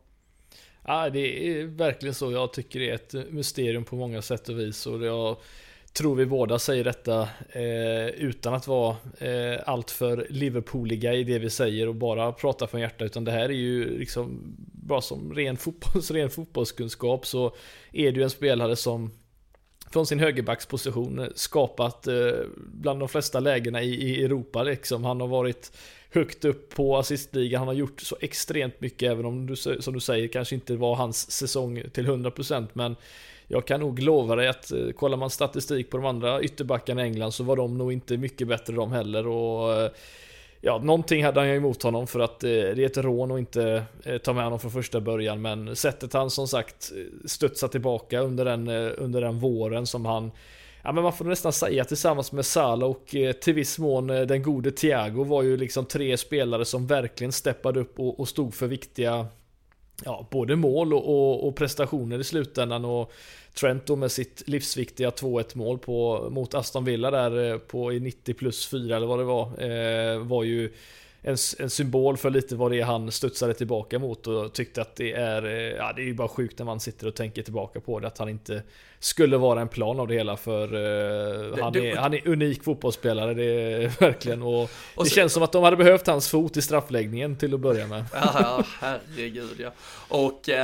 Ja, det är verkligen så. Jag tycker det är ett mysterium på många sätt och vis och jag tror vi båda säger detta eh, utan att vara eh, alltför Liverpooliga i det vi säger och bara prata från hjärtat utan det här är ju liksom bara som ren, fotbolls, ren fotbollskunskap så är det ju en spelare som från sin högerbacksposition skapat eh, bland de flesta lägena i, Europa liksom. Han har varit högt upp på assistligan. Han har gjort så extremt mycket, även om du, som du säger, kanske inte var hans säsong till 100% men jag kan nog lova dig att eh, kollar man statistik på de andra ytterbackarna i England så var de nog inte mycket bättre de heller och eh, Ja, någonting hade han ju emot honom för att eh, det är ett rån och inte eh, ta med honom från första början. Men sättet han som sagt eh, studsar tillbaka under den, eh, under den våren som han Ja men man får nästan säga tillsammans med Salah och eh, till viss mån eh, den gode Thiago var ju liksom tre spelare som verkligen steppade upp och, och stod för viktiga Ja, både mål och, och, och prestationer i slutändan och Trento med sitt livsviktiga 2-1 mål på, mot Aston Villa där eh, på i 90 plus 4 eller vad det var, eh, var ju en, en, symbol för lite vad det är han studsade tillbaka mot och tyckte att det är, eh, ja det är ju bara sjukt när man sitter och tänker tillbaka på det, att han inte skulle vara en plan av det hela för uh, han, är, han är unik fotbollsspelare, det är [laughs] verkligen och, och det så, känns som att de hade behövt hans fot i straffläggningen till att börja med. Ja, herregud ja. Och uh,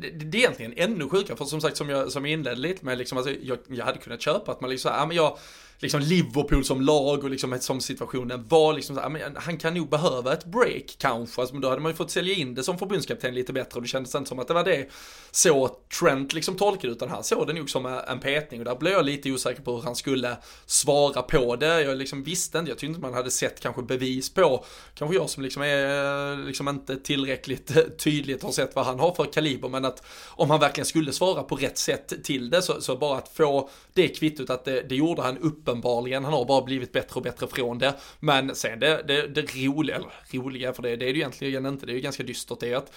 det, det, är egentligen ännu sjukare, för som sagt som jag, som jag inledde lite med, liksom, alltså, jag, jag hade kunnat köpa att man liksom, ja men jag liksom Liverpool som lag och liksom som situationen var liksom, så, men han kan nog behöva ett break kanske, alltså, men då hade man ju fått sälja in det som förbundskapten lite bättre och det kändes inte som att det var det så Trent liksom tolkade utan han såg det nog som en petning och där blev jag lite osäker på hur han skulle svara på det. Jag liksom visste inte, jag tyckte inte man hade sett kanske bevis på, kanske jag som liksom är liksom inte tillräckligt [laughs] tydligt har sett vad han har för kaliber, men att om han verkligen skulle svara på rätt sätt till det så, så bara att få det kvittot att det, det gjorde han uppenbarligen, han har bara blivit bättre och bättre från det. Men sen det, det, det roliga, eller roliga för det, det är det ju egentligen inte, det är ju ganska dystert det är att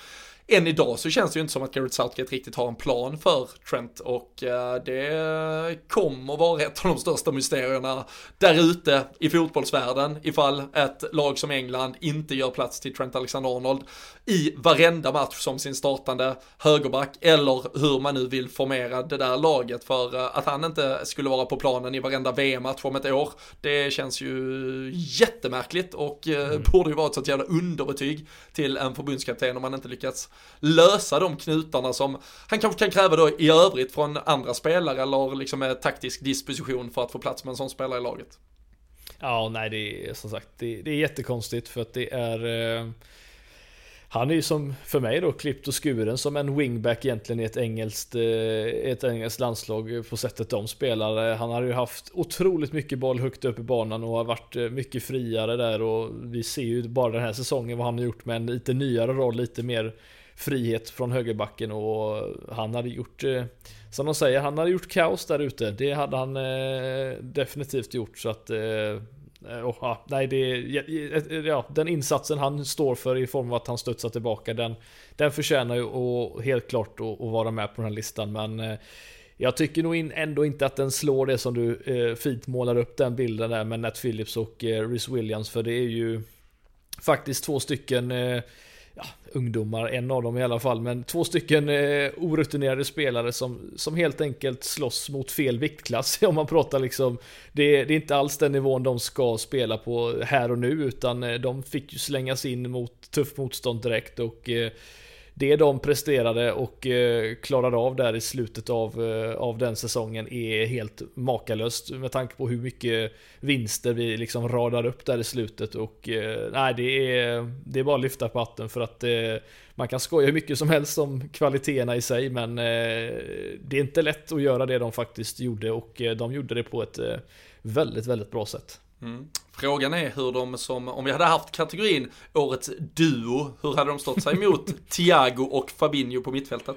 än idag så känns det ju inte som att Garrett Southgate riktigt har en plan för Trent och eh, det kommer vara ett av de största mysterierna där ute i fotbollsvärlden ifall ett lag som England inte gör plats till Trent Alexander-Arnold i varenda match som sin startande högerback eller hur man nu vill formera det där laget för eh, att han inte skulle vara på planen i varenda VM-match om ett år. Det känns ju jättemärkligt och eh, mm. borde ju vara ett sånt jävla underbetyg till en förbundskapten om man inte lyckats lösa de knutarna som han kanske kan kräva då i övrigt från andra spelare eller liksom med taktisk disposition för att få plats med en sån spelare i laget. Ja, nej det är som sagt, det, det är jättekonstigt för att det är eh... Han är ju som, för mig då, klippt och skuren som en wingback egentligen i ett engelskt, eh, ett engelskt landslag på sättet de spelar. Eh, han har ju haft otroligt mycket boll högt upp i banan och har varit eh, mycket friare där och vi ser ju bara den här säsongen vad han har gjort med en lite nyare roll, lite mer frihet från högerbacken och han hade gjort, eh, som de säger, han hade gjort kaos där ute. Det hade han eh, definitivt gjort så att Oh, nej, det, ja, den insatsen han står för i form av att han studsar tillbaka, den, den förtjänar ju och helt klart att, att vara med på den här listan. Men jag tycker nog ändå inte att den slår det som du eh, fint målar upp den bilden där med Nat Phillips och eh, Rhys Williams. För det är ju faktiskt två stycken eh, ja, ungdomar, en av dem i alla fall, men två stycken eh, orutinerade spelare som, som helt enkelt slåss mot fel viktklass. [laughs] Om man pratar liksom, det, det är inte alls den nivån de ska spela på här och nu, utan eh, de fick ju slängas in mot tufft motstånd direkt och eh, det de presterade och eh, klarade av där i slutet av, eh, av den säsongen är helt makalöst med tanke på hur mycket vinster vi liksom radar upp där i slutet och eh, nej det är, det är bara att lyfta på hatten för att man kan skoja hur mycket som helst om kvaliteterna i sig men det är inte lätt att göra det de faktiskt gjorde och de gjorde det på ett väldigt, väldigt bra sätt. Mm. Frågan är hur de som, om vi hade haft kategorin Årets Duo, hur hade de stått sig [laughs] mot Thiago och Fabinho på mittfältet?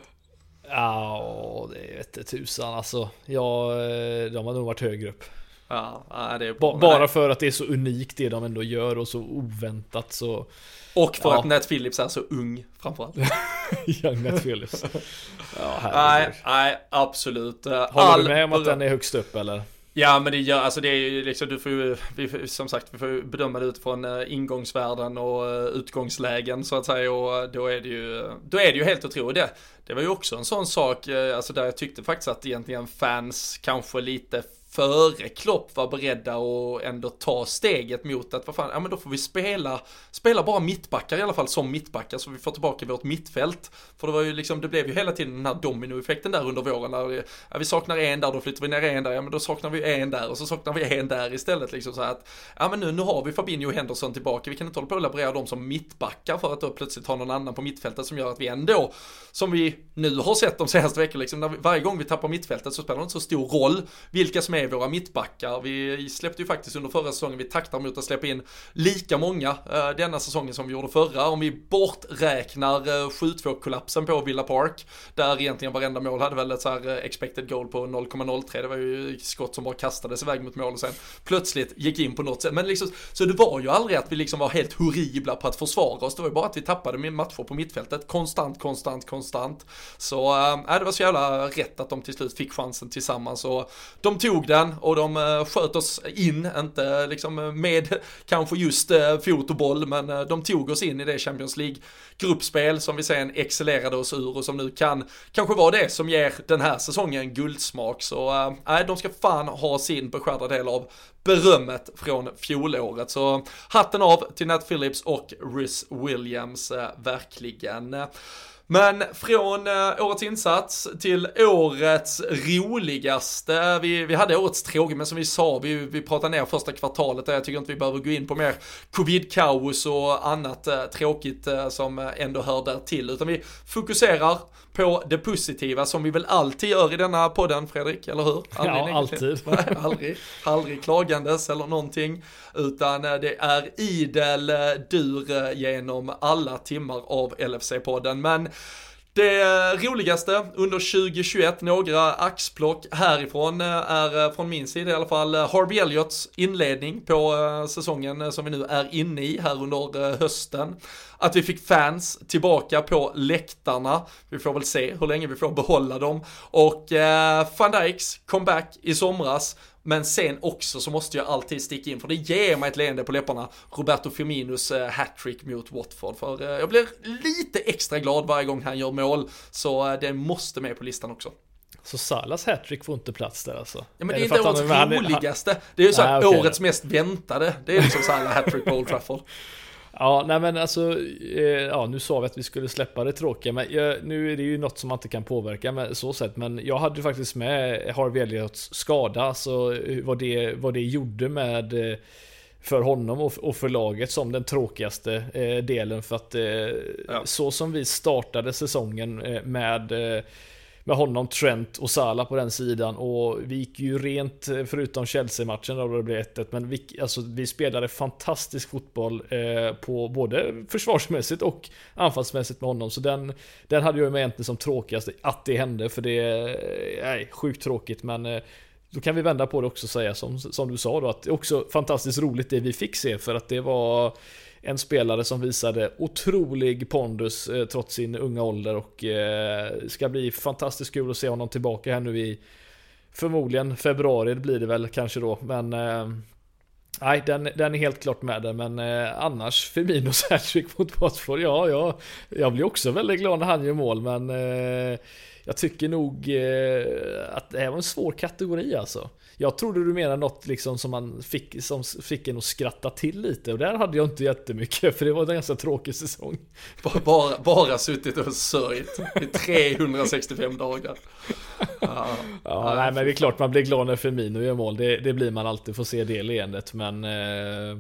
Ja, det vete tusan alltså. Ja, eh, de har nog varit högre upp. Ja, det är ba bara för att det är så unikt det de ändå gör och så oväntat så. Och för ja. att Nat Phillips är så ung framförallt. [laughs] Young Nat Phillips. [laughs] ja, nej, nej, absolut. Håller All... du med om att den är högst upp eller? Ja men det gör, alltså det är ju liksom, du får ju, vi, som sagt vi får ju bedöma det utifrån eh, ingångsvärden och eh, utgångslägen så att säga och eh, då är det ju, då är det ju helt otroligt. Det, det var ju också en sån sak, alltså där jag tyckte faktiskt att egentligen fans kanske lite före Klopp var beredda att ändå ta steget mot att, vad fan, ja men då får vi spela, spela bara mittbackar i alla fall som mittbackar så vi får tillbaka vårt mittfält. För det var ju liksom, det blev ju hela tiden den här dominoeffekten där under våren där ja, vi saknar en där, då flyttar vi ner en där, ja men då saknar vi en där och så saknar vi en där istället liksom så att, ja men nu, nu har vi Fabinho och Henderson tillbaka, vi kan inte hålla på och laborera dem som mittbackar för att då plötsligt ha någon annan på mittfältet som gör att vi ändå, som vi nu har sett de senaste veckorna, liksom, när vi, varje gång vi tappar mittfältet så spelar det inte så stor roll vilka som är med våra mittbackar. Vi släppte ju faktiskt under förra säsongen, vi taktar mot att släppa in lika många eh, denna säsongen som vi gjorde förra. Om vi borträknar eh, 7-2-kollapsen på Villa Park, där egentligen varenda mål hade väl ett så här eh, expected goal på 0,03. Det var ju skott som bara kastades iväg mot mål och sen plötsligt gick in på något sätt. Men liksom, så det var ju aldrig att vi liksom var helt horribla på att försvara oss. Det var ju bara att vi tappade med matcher på mittfältet konstant, konstant, konstant. Så eh, äh, det var så jävla rätt att de till slut fick chansen tillsammans och de tog den och de eh, sköt oss in, inte eh, liksom eh, med [laughs] kanske just fot och boll, men de tog oss in i det Champions League-gruppspel som vi sen excellerade oss ur och som nu kan kanske vara det som ger den här säsongen guldsmak. Så nej, de ska fan ha sin beskärda del av berömmet från fjolåret. Så hatten av till Nat Phillips och Rhys Williams, verkligen. Men från eh, årets insats till årets roligaste. Vi, vi hade årets tråkig, men som vi sa, vi, vi pratade ner första kvartalet där. Jag tycker inte vi behöver gå in på mer covid-kaos och annat eh, tråkigt eh, som ändå hör där till. Utan vi fokuserar på det positiva som vi väl alltid gör i denna podden, Fredrik, eller hur? Aldrig ja, alltid. [laughs] Nej, aldrig, aldrig klagandes eller någonting, utan det är idel dur genom alla timmar av LFC-podden. Men det roligaste under 2021, några axplock härifrån, eh, är eh, från min sida i alla fall eh, Harvey Elliots inledning på säsongen som vi nu är inne i här under hösten. Att vi fick fans tillbaka på läktarna, vi får väl se hur länge vi får behålla dem. Och eh, van Dijks comeback i somras, men sen också så måste jag alltid sticka in, för det ger mig ett leende på läpparna, Roberto Firminos eh, hattrick mot Watford. För eh, jag blir lite extra glad varje gång han gör mål, så eh, det måste med på listan också. Så Salas hattrick får inte plats där alltså? Ja men det är, inte årets roligaste. Det är ju så här, okay, årets mest väntade. Det är liksom Salah hattrick på Old Trafford. [laughs] Ja, nej men alltså, eh, ja nu sa vi att vi skulle släppa det tråkiga, men jag, nu är det ju något som man inte kan påverka med så sätt, men jag hade faktiskt med Harvey Elliots skada, alltså vad det, vad det gjorde med eh, för honom och för laget som den tråkigaste eh, delen för att ja. så som vi startade säsongen med med honom, Trent och Salah på den sidan och vi gick ju rent, eh, förutom Chelsea-matchen då det blev 1-1, men vi, alltså, vi spelade fantastisk fotboll eh, på både försvarsmässigt och anfallsmässigt med honom. Så den, den hade jag med egentligen som tråkigast att det hände, för det är eh, sjukt tråkigt, men eh, då kan vi vända på det också och säga som, som du sa då, att det är också fantastiskt roligt det vi fick se, för att det var en spelare som visade otrolig pondus eh, trots sin unga ålder och eh, ska bli fantastiskt kul att se honom tillbaka här nu i förmodligen februari blir det väl kanske då, men eh, Nej, den, den är helt klart med där, men eh, annars Firminos [laughs] hattrick mot Watford, ja, ja, jag blir också väldigt glad när han gör mål, men eh, jag tycker nog eh, att det här var en svår kategori alltså. Jag trodde du menade något liksom som man fick, som fick en att skratta till lite och där hade jag inte jättemycket [laughs] för det var en ganska tråkig säsong. Bara, bara, bara suttit och sörjt i 365 dagar. Ja, ja nej, men det är klart man blir glad när Firmino gör mål. Det, det blir man alltid, får se det leendet. Men eh,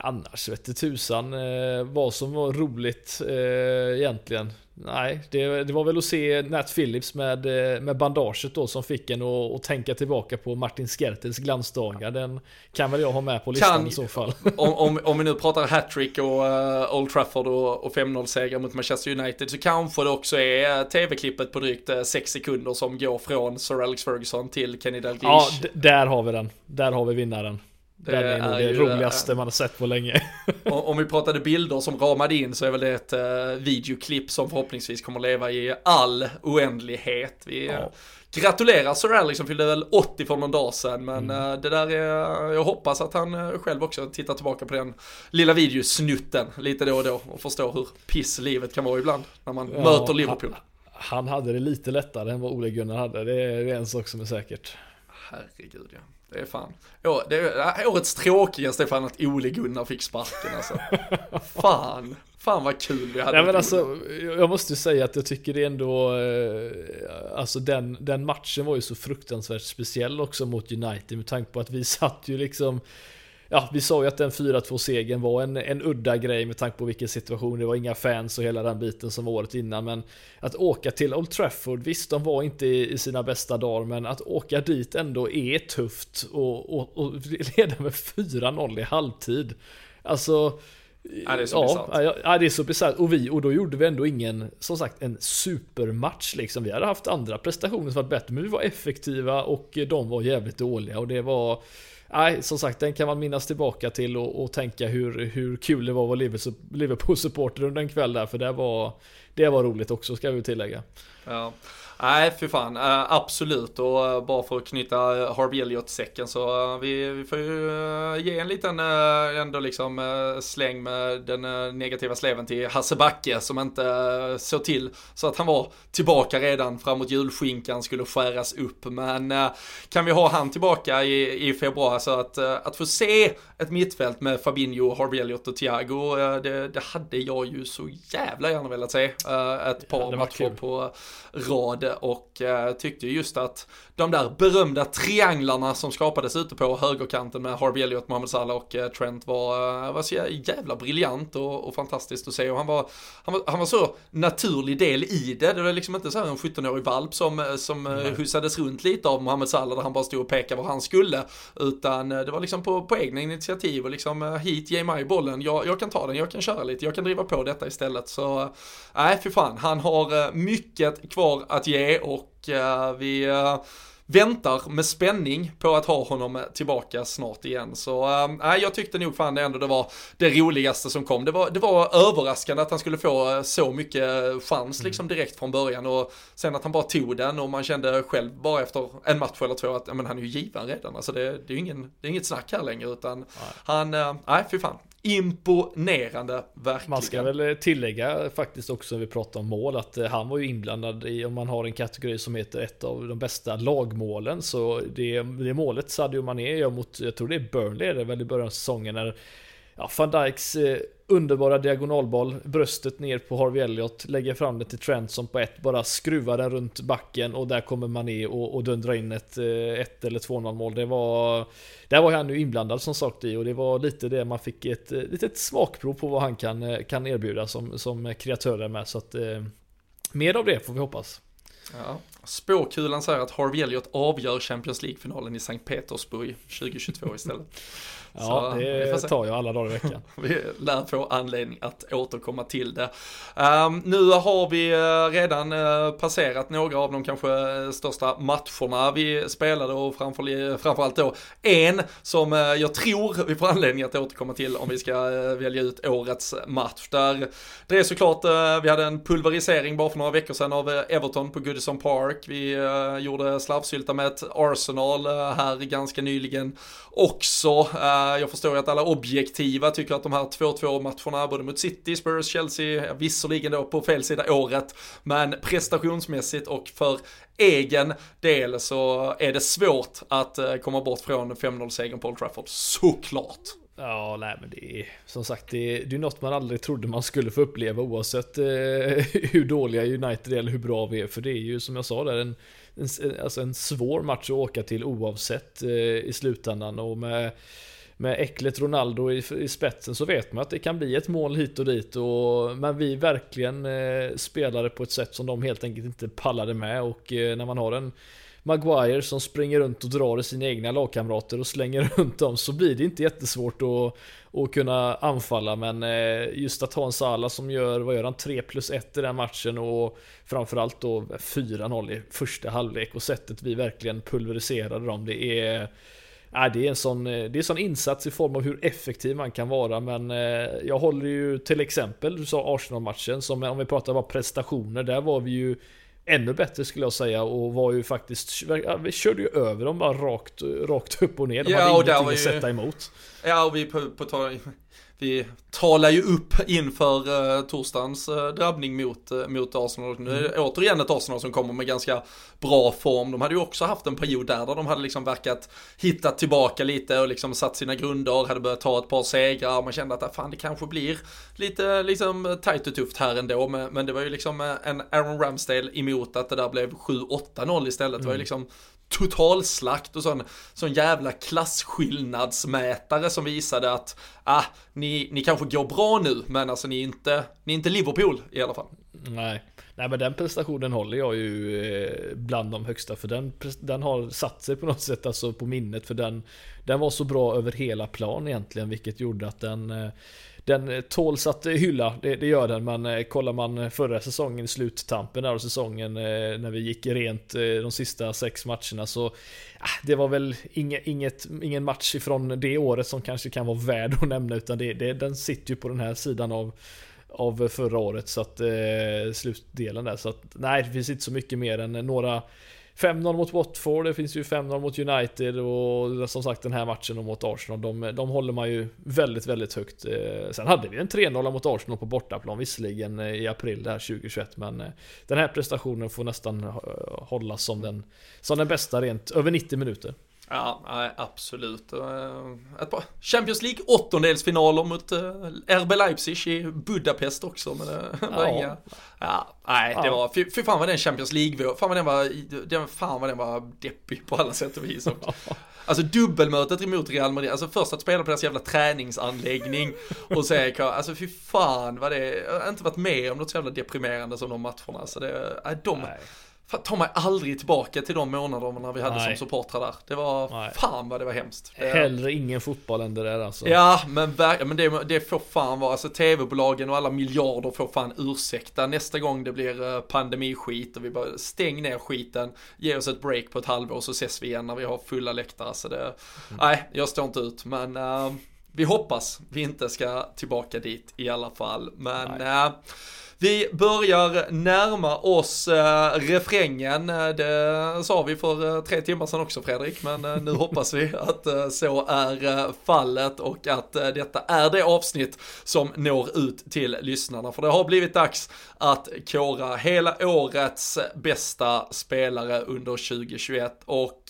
annars vet du tusan eh, vad som var roligt eh, egentligen. Nej, det, det, var väl att se Nat Phillips med, eh, med bandaget då som fick en att, att tänka tillbaka på Martin Skertels glansdagar. Den kan väl jag ha med på listan kan, i så fall. [laughs] Om, om, om vi nu pratar hattrick och uh, Old Trafford och, och 5-0-seger mot Manchester United så kanske det också är eh, tv-klippet på drygt 6 sekunder som går från Sir Alex Ferguson till Kenny Dalglish. Ja, där har vi den. Där har vi vinnaren. Det Den är, är nog det roligaste man har sett på länge. [laughs] Om vi pratade bilder som ramade in så är väl det ett uh, videoklipp som förhoppningsvis kommer leva i all oändlighet. Vi ja. gratulerar Sir Alex som fyllde väl 80 för någon dag sedan men mm. det där är, jag hoppas att han själv också tittar tillbaka på den lilla videosnutten lite då och då och förstår hur piss livet kan vara ibland när man ja, möter Liverpool. Han, han hade det lite lättare än vad Ole Gunnar hade, det är en sak som är säkert. herregud ja. Det är fan. Ja, det är, årets tråkigaste är fan att Ole Gunnar fick sparken alltså. [laughs] fan. Fan vad kul vi hade. Nej, men alltså, jag måste säga att jag tycker det ändå, eh, alltså den, den matchen var ju så fruktansvärt speciell också mot United med tanke på att vi satt ju liksom Ja, vi sa ju att den 4-2 segern var en, en udda grej med tanke på vilken situation. Det var inga fans och hela den biten som var året innan. Men att åka till Old Trafford, visst de var inte i, sina bästa dagar, men att åka dit ändå är tufft och, och, och leda med 4-0 i halvtid. Alltså, Ja, det är så ja, ja, det är så bisarrt. Och vi, och då gjorde vi ändå ingen, som sagt, en supermatch liksom. Vi hade haft andra prestationer som varit bättre, men vi var effektiva och de var jävligt dåliga och det var Nej, som sagt, den kan man minnas tillbaka till och, och tänka hur, hur kul det var att vara Liverpool-supporter under en kväll där, för det var, det var roligt också, ska vi tillägga. Ja. Nej, för fan. Eh, absolut. Och eh, bara för att knyta Harvey Elliot-säcken så eh, vi, vi får ju ge en liten ändå liksom släng med den negativa sleven till Hasse Backe som inte såg till så att han var tillbaka redan framåt julskinkan skulle skäras upp. Men kan vi ha han tillbaka i, i februari så att, att få se ett mittfält med Fabinho, Harvey Elliot och Thiago, det, det hade jag ju så jävla gärna velat se. Ett par ja, matcher på rad och eh, tyckte just att de där berömda trianglarna som skapades ute på högerkanten med Harvey Elliott, Mohamed Salah och eh, Trent var, eh, var så jävla briljant och, och, fantastiskt att se och han var, han var, han var så naturlig del i det. Det var liksom inte så här en 17-årig valp som, eh, som mm. hyssades runt lite av Mohamed Salah där han bara stod och pekade var han skulle. Utan Eh, det var liksom på, på egna initiativ och liksom eh, hit, ge mig bollen, jag, jag kan ta den, jag kan köra lite, jag kan driva på detta istället. Så eh, nej, för fan, han har mycket kvar att ge och vi väntar med spänning på att ha honom tillbaka snart igen. Så äh, jag tyckte nog fan det ändå det var det roligaste som kom. Det var, det var överraskande att han skulle få så mycket chans liksom mm. direkt från början och sen att han bara tog den och man kände själv bara efter en match eller två att ja, men han är ju given redan. Alltså det, det är ju ingen, det är inget snack här längre utan nej. han, äh, nej fy fan, imponerande, verkligen. Man ska väl eh, tillägga faktiskt också när vi pratar om mål att eh, han var ju inblandad i, om man har en kategori som heter ett av de bästa lagmålen, så det, det målet Sadio Mané gör mot, jag tror det är Burnley, det är väl i början av säsongen när ja, van Dijks eh, underbara diagonalboll, bröstet ner på Harvey Elliott, lägger fram det till Trent som på ett bara skruvar den runt backen och där kommer Mané och, och dundrar in ett 1 eh, eller 2-0 mål. Det var, där var han ju inblandad som sagt i och det var lite det man fick ett eh, litet smakprov på vad han kan, eh, kan erbjuda som, som kreatör med. Så att, eh, mer av det får vi hoppas. Ja. Spåkulan säger att Harvey Elliott avgör Champions League-finalen i Sankt Petersburg 2022 istället. [laughs] Ja, så, det tar jag alla dagar i veckan. [laughs] vi lär få anledning att återkomma till det. Um, nu har vi uh, redan uh, passerat några av de kanske uh, största matcherna vi spelade och framför, framförallt då en som jag tror vi får anledning att återkomma till om vi ska välja ut årets match. Där det är såklart, vi hade en pulverisering bara för några veckor sedan av Everton på Goodison Park. Vi gjorde slarvsylta med ett Arsenal här ganska nyligen också. Jag förstår ju att alla objektiva tycker att de här 2-2 matcherna, både mot City, Spurs, Chelsea, visserligen då på fel sida året, men prestationsmässigt och för egen del så är det svårt att eh, komma bort från 5-0-segern på Old Trafford, såklart. Ja, nej men det är som sagt det är, det är något man aldrig trodde man skulle få uppleva oavsett eh, [laughs] hur dåliga United är eller hur bra vi är. För det är ju som jag sa där en, en, alltså en svår match att åka till oavsett eh, i slutändan. Och med med äcklet Ronaldo i, i, spetsen så vet man att det kan bli ett mål hit och dit. Och, men vi verkligen eh, spelade på ett sätt som de helt enkelt inte pallade med. Och eh, när man har en Maguire som springer runt och drar i sina egna lagkamrater och slänger [laughs] runt dem så blir det inte jättesvårt att, att kunna anfalla. Men eh, just att ha en Salah som gör, vad gör han, 3 plus 1 i den matchen och framförallt då 4-0 i första halvlek och sättet vi verkligen pulveriserade dem. Det är Ja, det, är en sån, eh, det är en sån insats i form av hur effektiv man kan vara, men eh, jag håller ju till exempel, du sa Arsenal-matchen, som om vi pratar bara prestationer, där var vi ju ännu bättre skulle jag säga och var ju faktiskt, vi körde ju över dem bara rakt, rakt upp och ner. De ja, hade ingenting att sätta emot. Ja, och vi på, på tal vi talar ju upp inför uh, torsdagens uh, drabbning mot, uh, mot Arsenal. Nu är det återigen ett Arsenal som kommer med ganska bra form. De hade ju också haft en period där, där de hade liksom verkat hitta tillbaka lite och liksom satt sina grunder, hade börjat ta ett par segrar. Man kände att ah, fan det kanske blir lite liksom tajt och tufft här ändå. Men, men det var ju liksom en Aaron Ramsdale emot att det där blev 7-8-0 istället. Mm. Det var ju mm. liksom totalslakt och sån, sån jävla klasskillnadsmätare som visade att ah, ni, ni kanske går bra nu, men alltså ni är inte, ni är inte Liverpool i alla fall. Nej. Nej men den prestationen håller jag ju eh, bland de högsta för den, den har satt sig på något sätt alltså på minnet för den Den var så bra över hela plan egentligen vilket gjorde att den eh, den eh, tåls att eh, hylla, det, det, gör den, men eh, kollar man förra säsongen, sluttampen där av säsongen, när vi gick rent de sista sex matcherna så ah, det var väl inget, inget, ingen match ifrån det året som kanske kan vara värd att nämna, utan det, det, den sitter ju på den här sidan av av förra året så att eh, slutdelen där. Så att nej det finns inte så mycket mer än några 5-0 mot Watford, det finns ju 5-0 mot United och som sagt den här matchen mot Arsenal, de, de håller man ju väldigt, väldigt högt. Eh, sen hade vi en 3-0 mot Arsenal på bortaplan visserligen eh, i april där 2021, men eh, den här prestationen får nästan hållas som den, som den bästa rent över 90 minuter. Ja, absolut. Eh, ett par Champions League åttondelsfinaler mot eh, RB Leipzig i Budapest också. Men det var ja. inga... Ja, nej, det var... Fy, fy fan vad den Champions League fan vad den var... Den, fan vad den var deppig på alla sätt och vis. Alltså dubbelmötet emot Real Madrid, alltså först att spela på deras jävla träningsanläggning och säga, alltså fy fan vad det, jag har inte varit med om något så jävla deprimerande som de matcherna. Alltså det, de, Nej ta mig aldrig tillbaka till de månaderna vi hade Nej. som supportrar där. Det var, Nej. fan vad det var hemskt. Hellre ingen fotboll än det där alltså. Ja, men, men det, det får fan vara, alltså tv-bolagen och alla miljarder får fan ursäkta nästa gång det blir eh, pandemiskit och vi bara stäng ner skiten, ge oss ett break på ett halvår så ses vi igen när vi har fulla läktare. Så det, mm. nej, jag står inte ut, men uh, vi hoppas vi inte ska tillbaka dit i alla fall. Men uh, vi börjar närma oss äh, refrängen. Eh, det sa vi för äh, tre timmar sedan också Fredrik, men äh, nu hoppas vi att äh, så är fallet och att detta är det avsnitt som når ut till lyssnarna. För det har blivit dags att kora hela årets bästa spelare under 2021 och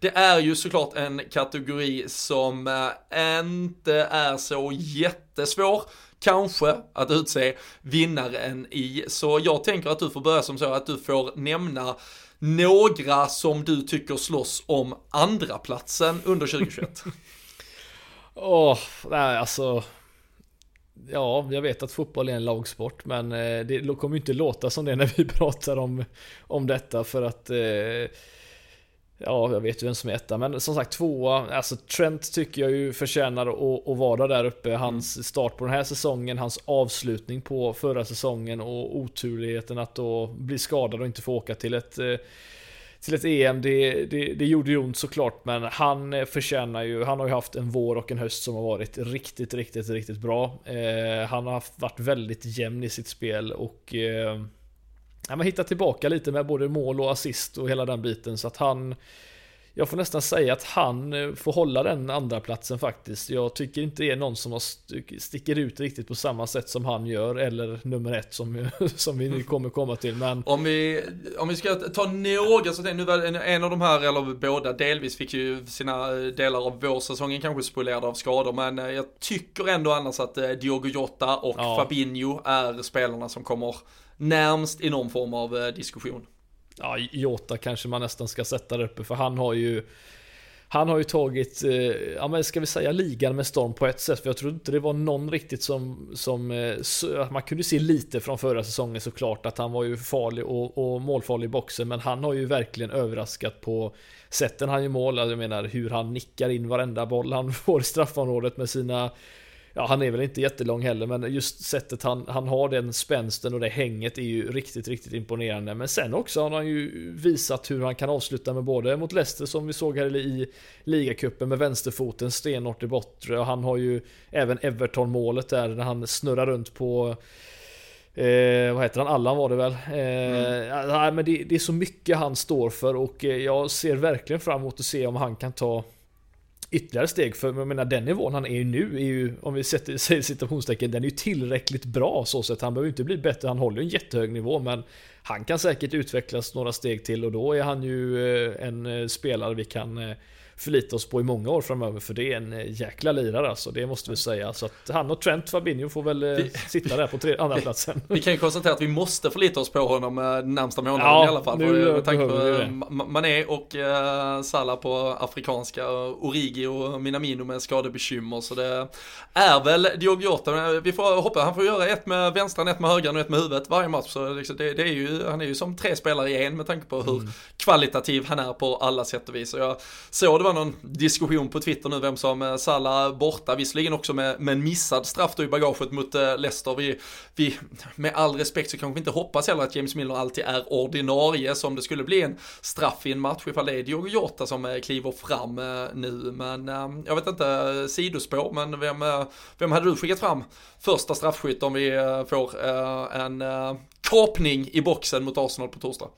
det är ju såklart en kategori som inte är så jättesvår kanske att utse vinnaren i. Så jag tänker att du får börja som så att du får nämna några som du tycker slåss om andra platsen under 2021. [laughs] Åh, oh, nej alltså. Ja, jag vet att fotboll är en lagsport, men eh, det kommer ju inte låta som det när vi [laughs] pratar om, om detta för att eh, Ja, jag vet ju vem som är etta, men som sagt tvåa, alltså Trent tycker jag ju förtjänar att, att vara där uppe. Hans mm. start på den här säsongen, hans avslutning på förra säsongen och oturligheten att då bli skadad och inte få åka till ett eh, till ett EM, det, det, det gjorde ju ont såklart, men han förtjänar ju, han har ju haft en vår och en höst som har varit riktigt, riktigt, riktigt bra. Eh, han har varit väldigt jämn i sitt spel och eh, ja, men hitta tillbaka lite med både mål och assist och hela den biten så att han jag får nästan säga att han eh, får hålla den andra platsen faktiskt. Jag tycker inte det är någon som sticker ut riktigt på samma sätt som han gör, eller nummer ett som, [laughs] som vi nu kommer komma till. Men... Om, vi, om vi ska ta några, så nu var en av de här, eller båda delvis, fick ju sina delar av vårsäsongen kanske spolerade av skador, men eh, jag tycker ändå annars att eh, Diogo Jota och ja. Fabinho är spelarna som kommer närmst i någon form av eh, diskussion. Ja, Jota kanske man nästan ska sätta där uppe för han har ju han har ju tagit, eh, ja men ska vi säga ligan med storm på ett sätt, för jag tror inte det var någon riktigt som, som eh, man kunde se lite från förra säsongen såklart att han var ju farlig och, och målfarlig i boxen, men han har ju verkligen överraskat på sätten han gör mål, alltså, jag menar hur han nickar in varenda boll han [laughs] får i straffområdet med sina ja, han är väl inte jättelång heller, men just sättet han, han har den spänsten och det hänget är ju riktigt, riktigt imponerande. Men sen också har han ju visat hur han kan avsluta med både mot Leicester som vi såg här i ligacupen med vänsterfoten stenhårt i bortre och han har ju även Everton målet där när han snurrar runt på Eh, vad heter han? Allan var det väl? Eh, mm. nej, men det, det, är så mycket han står för och eh, jag ser verkligen fram emot att se om han kan ta ytterligare steg. För jag menar den nivån han är ju nu är ju, om vi sätter, [laughs] säger citationstecken, den är ju tillräckligt bra så sett. Han behöver ju inte bli bättre, han håller ju en jättehög nivå men han kan säkert utvecklas några steg till och då är han ju eh, en eh, spelare vi kan eh, förlita oss på i många år framöver för det är en jäkla lirare alltså, det måste vi säga. Så att han och Trent Fabinho får väl vi, sitta där på tre, andra [laughs] platsen. Vi kan ju konstatera att vi måste förlita oss på honom närmsta månaden ja, i alla fall. Nu, med tanke på Mané och uh, Salah på afrikanska, Origi och Minamino med skadebekymmer. Så det är väl Diogo Jota, vi får hoppas han får göra ett med vänstran, ett med högern och ett med huvudet varje match. Så liksom det, det, är ju, han är ju som tre spelare i en med tanke på hur mm. kvalitativ han är på alla sätt och vis. Och jag såg det det var någon diskussion på Twitter nu vem som Salla Salah borta, visserligen också med, med en missad straff då i bagaget mot eh, Leicester. Vi, vi, med all respekt så kanske vi inte hoppas heller att James Milner alltid är ordinarie, så om det skulle bli en straff i en match ifall det är Diogo Jota som eh, kliver fram nu. Men jag vet inte, sidospår, men vem, vem hade du skickat fram första straffskytt om vi får en kapning i boxen mot Arsenal på torsdag?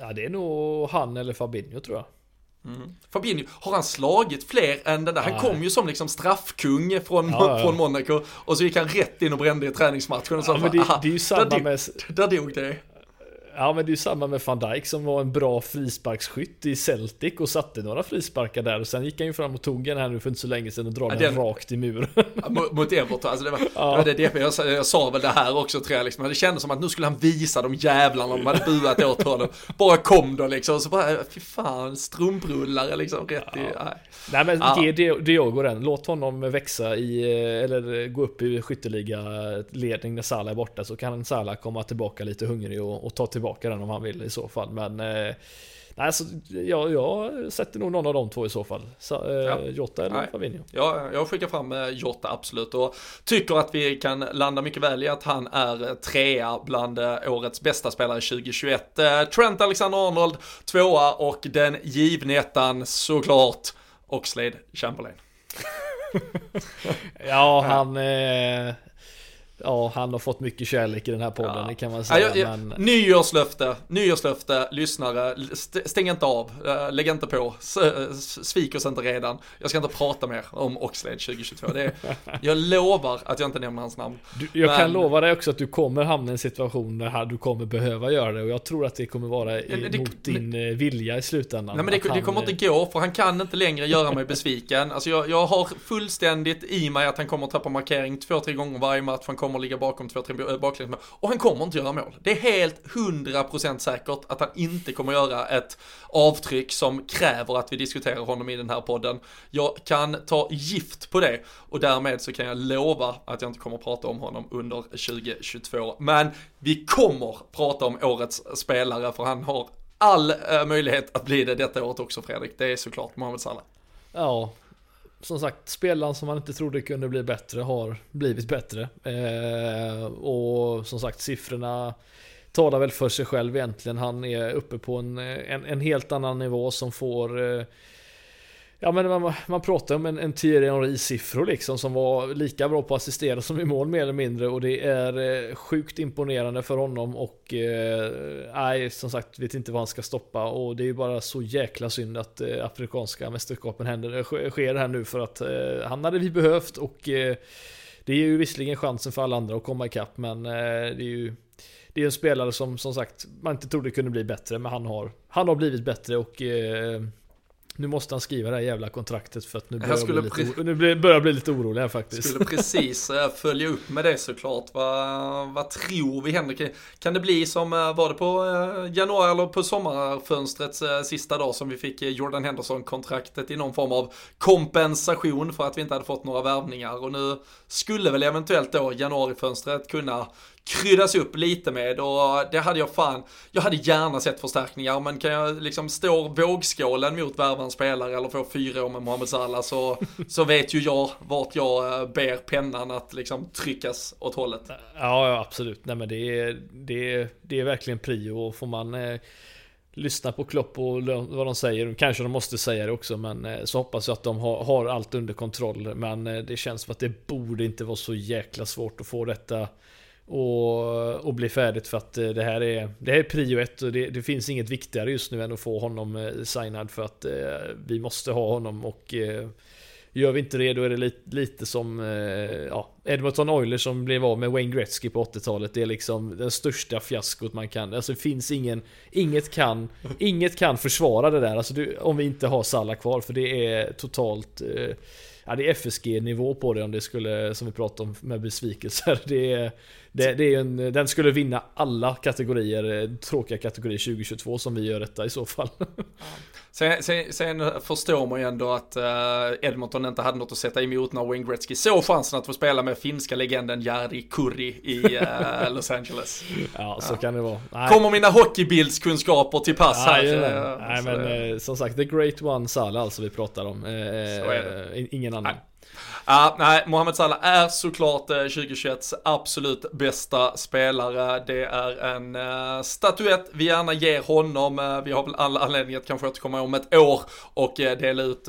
Ja, det är nog han eller Fabinho tror jag. Mm. Fabinho, har han slagit fler än den där? Han kom ju som liksom straffkung från, ja, ja. [laughs] från Monaco och så gick han rätt in och brände i träningsmatchen och så ja, men det, det är ju samma där, med... Där dog det. Ja men det är ju samma med van Dijk som var en bra frisparksskytt i Celtic och satte några frisparkar där och sen gick han ju fram och tog en här nu för inte så länge sedan och drar ja, den, den rakt i muren. [laughs] Ja, mot Everton, alltså det var, ja. det, var det, jag, jag, sa väl det här också tror jag liksom, det kändes som att nu skulle han visa de jävlarna de hade buat åt honom. Bara kom då liksom, så bara, fy fan, strumprullare liksom rätt ja. i, nej. Nej men ja. ge Diogo den, låt honom växa i, eller gå upp i skytteliga ledning när Salah är borta så kan Salah komma tillbaka lite hungrig och, och ta tillbaka tillbaka den om han vill i så fall. Men eh, Nej, så jag, jag sätter nog någon av de två i så fall. Så, eh, ja. Jota eller Nej. Fabinho. Ja, jag skickar fram eh, Jota absolut och tycker att vi kan landa mycket väl i att han är trea bland eh, årets bästa spelare 2021. Eh, Trent Alexander-Arnold tvåa och den givne ettan såklart Oxlade Chamberlain. [laughs] ja, han... Eh, Ja, han har fått myck kärlek i den här podden, ja. det kan man säga. Ja, jag, men... Nyårslöfte, nyårslöfte, lyssnare, stäng inte av, äh, lägg inte på, svik oss inte redan. Jag ska inte prata mer om Oxlade 2022. Det är, [laughs] jag lovar att jag inte nämner hans namn. Du, jag men... kan lova dig också att du kommer hamna i en situation där du kommer behöva göra det och jag tror att det kommer vara i, det, mot din det, eh, vilja i slutändan. Nej men det, han, det kommer inte gå, för han kan inte längre göra mig besviken. Alltså jag, jag har fullständigt i mig att han kommer att tappa markering två, tre gånger varje match, han kommer kommer ligga bakom två, tre eh, äh, baklängesmål. Och han kommer inte göra mål. Det är helt hundra procent säkert att han inte kommer göra ett avtryck som kräver att vi diskuterar honom i den här podden. Jag kan ta gift på det och därmed så kan jag lova att jag inte kommer prata om honom under 2022. Men vi kommer prata om årets spelare för han har all äh, möjlighet att bli det detta året också Fredrik. Det är såklart Mohamed Salah. Ja, som sagt, spelaren som man inte trodde kunde bli bättre har blivit bättre. Eh, och som sagt, siffrorna talar väl för sig själv egentligen. Han är uppe på en, en, en helt annan nivå som får eh, Ja men man, man pratar om en, en Thierry Henry-siffror liksom som var lika bra på att assistera som i mål mer eller mindre. Och det är eh, sjukt imponerande för honom och eh, nej som sagt vet inte vad han ska stoppa. Och det är ju bara så jäkla synd att eh, afrikanska mästerskapen händer, eh, sker här nu för att eh, han hade vi behövt och eh, det är ju visserligen chansen för alla andra att komma ikapp men eh, det är ju det är en spelare som som sagt man inte trodde kunde bli bättre men han har han har blivit bättre och eh, nu måste han skriva det här jävla kontraktet för att nu börjar jag bli, lite, nu börjar bli lite orolig här faktiskt. Skulle precis eh, följa upp med det såklart. Vad, vad tror vi händer? Kan det bli som, eh, var det på eh, januari eller på sommarfönstrets sista dag som vi fick Jordan Henderson-kontraktet i någon form av kompensation för att vi inte hade fått några värvningar och nu skulle väl eventuellt då januarifönstret kunna kryddas upp lite med och det hade jag fan, jag hade gärna sett förstärkningar men kan jag liksom stå vågskålen mot värva spelare eller få fyra år med Mohamed Salah så, så vet ju jag vart jag eh, ber pennan att liksom tryckas åt hållet. Ja, ja absolut, nej men det är, det är, det är verkligen prio och får man eh, lyssna på Klopp och vad de säger. Kanske de måste säga det också, men eh, så hoppas jag att de har, har allt under kontroll. Men eh, det känns som att det borde inte vara så jäkla svårt att få detta och, och bli färdigt för att eh, det här är, det här är prio ett och det, det finns inget viktigare just nu än att få honom eh, signad för att eh, vi måste ha honom och Gör vi inte det då är det lite, lite som eh, ja, Edmonton Oilers som blev av med Wayne Gretzky på 80-talet. Det är liksom det största fiaskot man kan. Alltså det finns ingen, inget kan, inget kan försvara det där. Alltså du, om vi inte har Salla kvar för det är totalt eh, Ja det är FSG-nivå på det om det skulle, som vi pratade om med besvikelser. [laughs] Det är, det, det är en, den skulle vinna alla kategorier, eh, tråkiga kategorier 2022 som vi gör detta i så fall. [laughs] Sen, sen, sen, förstår man ju ändå att eh, Edmonton inte hade något att sätta emot när Wayne Gretzky såg chansen att få spela med finska legenden Jari Kurri i uh, [laughs] Los Angeles. Ja, så ja. kan det vara. Nej. Kommer mina hockeybildskunskaper till pass här? Ja, Nej, men uh, som sagt, the great one Salah alltså vi pratar om. ingen annan. Nej. Ah, nej, Mohamed Salah är såklart eh, 2021s absolut bästa spelare. Det är en eh, uh, statyett vi gärna ger honom. Uh, vi har väl alla anledning att kanske återkomma om ett år och uh, dela ut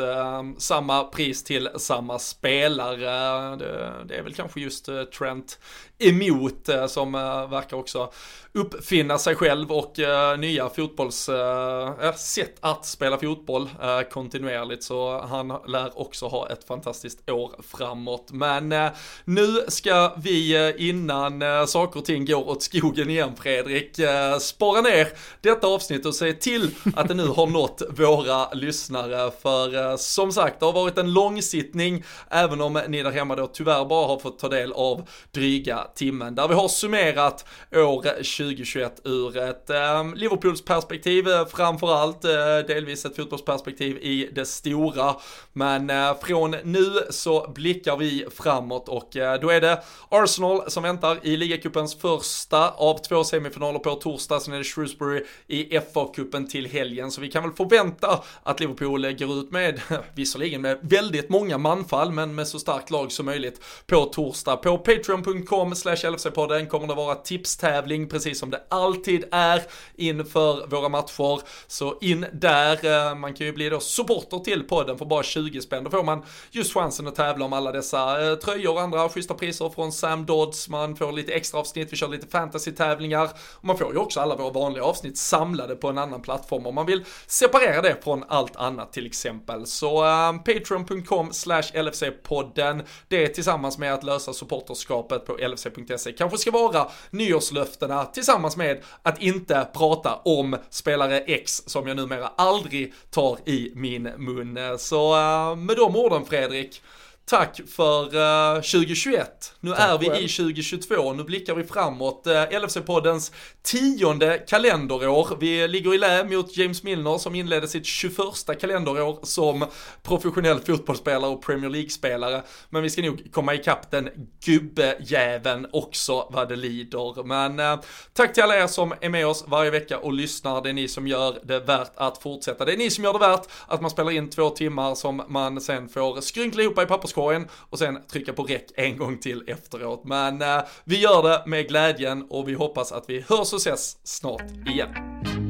samma pris till samma spelare. Det, det, är väl kanske just Trent emot som verkar också uppfinna sig själv och uh, nya fotbolls, uh, sätt att spela fotboll uh, kontinuerligt så han lär också ha ett fantastiskt år framåt. Men eh, nu ska vi eh, innan eh, saker och ting går åt skogen igen Fredrik, spara ner detta avsnitt och se till att det nu har nått våra lyssnare för som sagt det har varit en långsittning även om ni där hemma då tyvärr bara har fått ta del av dryga timmen där vi har summerat år 2021 ur ett ehm, Liverpools perspektiv framförallt, delvis ett fotbollsperspektiv i det stora. Men från nu så blickar vi framåt och eh, då är det Arsenal som väntar i ligacupens första av två semifinaler på torsdag, sen är det Shrewsbury i FA-cupen till helgen. Så vi kan väl förvänta att Liverpool går ut med, [laughs] visserligen med väldigt många manfall, men med så starkt lag som möjligt på torsdag. På patreon.com slash LFC-podden kommer det vara tipstävling precis som det alltid är inför våra matcher. Så in där, eh, man kan ju bli då supporter till podden för bara 20 spänn. Då får man just chansen att tävla om alla dessa eh, tröjor och andra schyssta priser från Sam Dodds. Man får lite extra avsnitt, vi kör lite fantasy-tävlingar. Och man får ju också alla våra vanliga avsnitt samlade på en annan plattform om man vill separera det från allt annat till exempel. Så eh, patreon.com slash LFC-podden. Det tillsammans med att lösa supporterskapet på LFC.se kanske ska vara nyårslöftena tillsammans med att inte prata om spelare X som jag numera aldrig tar i min mun. Så eh, med de orden Fredrik, Tack för uh, eh, 2021. Nu Tack är vi själv. i 2022, nu blickar vi framåt. Uh, LFC-poddens tionde kalenderår. Vi ligger i lä mot James Milner som inledde sitt 21 kalenderår som professionell fotbollsspelare och Premier League-spelare. Men vi ska nog komma ikapp den gubbejäveln också vad det lider. Men uh, tack till alla er som är med oss varje vecka och lyssnar. Det är ni som gör det värt att fortsätta. Det är ni som gör det värt att man spelar in två timmar som man sen får skrynkla ihop i papperskorgen papperskorgen och sen trycka på räck en gång till efteråt. Men eh, vi gör det med glädjen och vi hoppas att vi hörs och ses snart igen.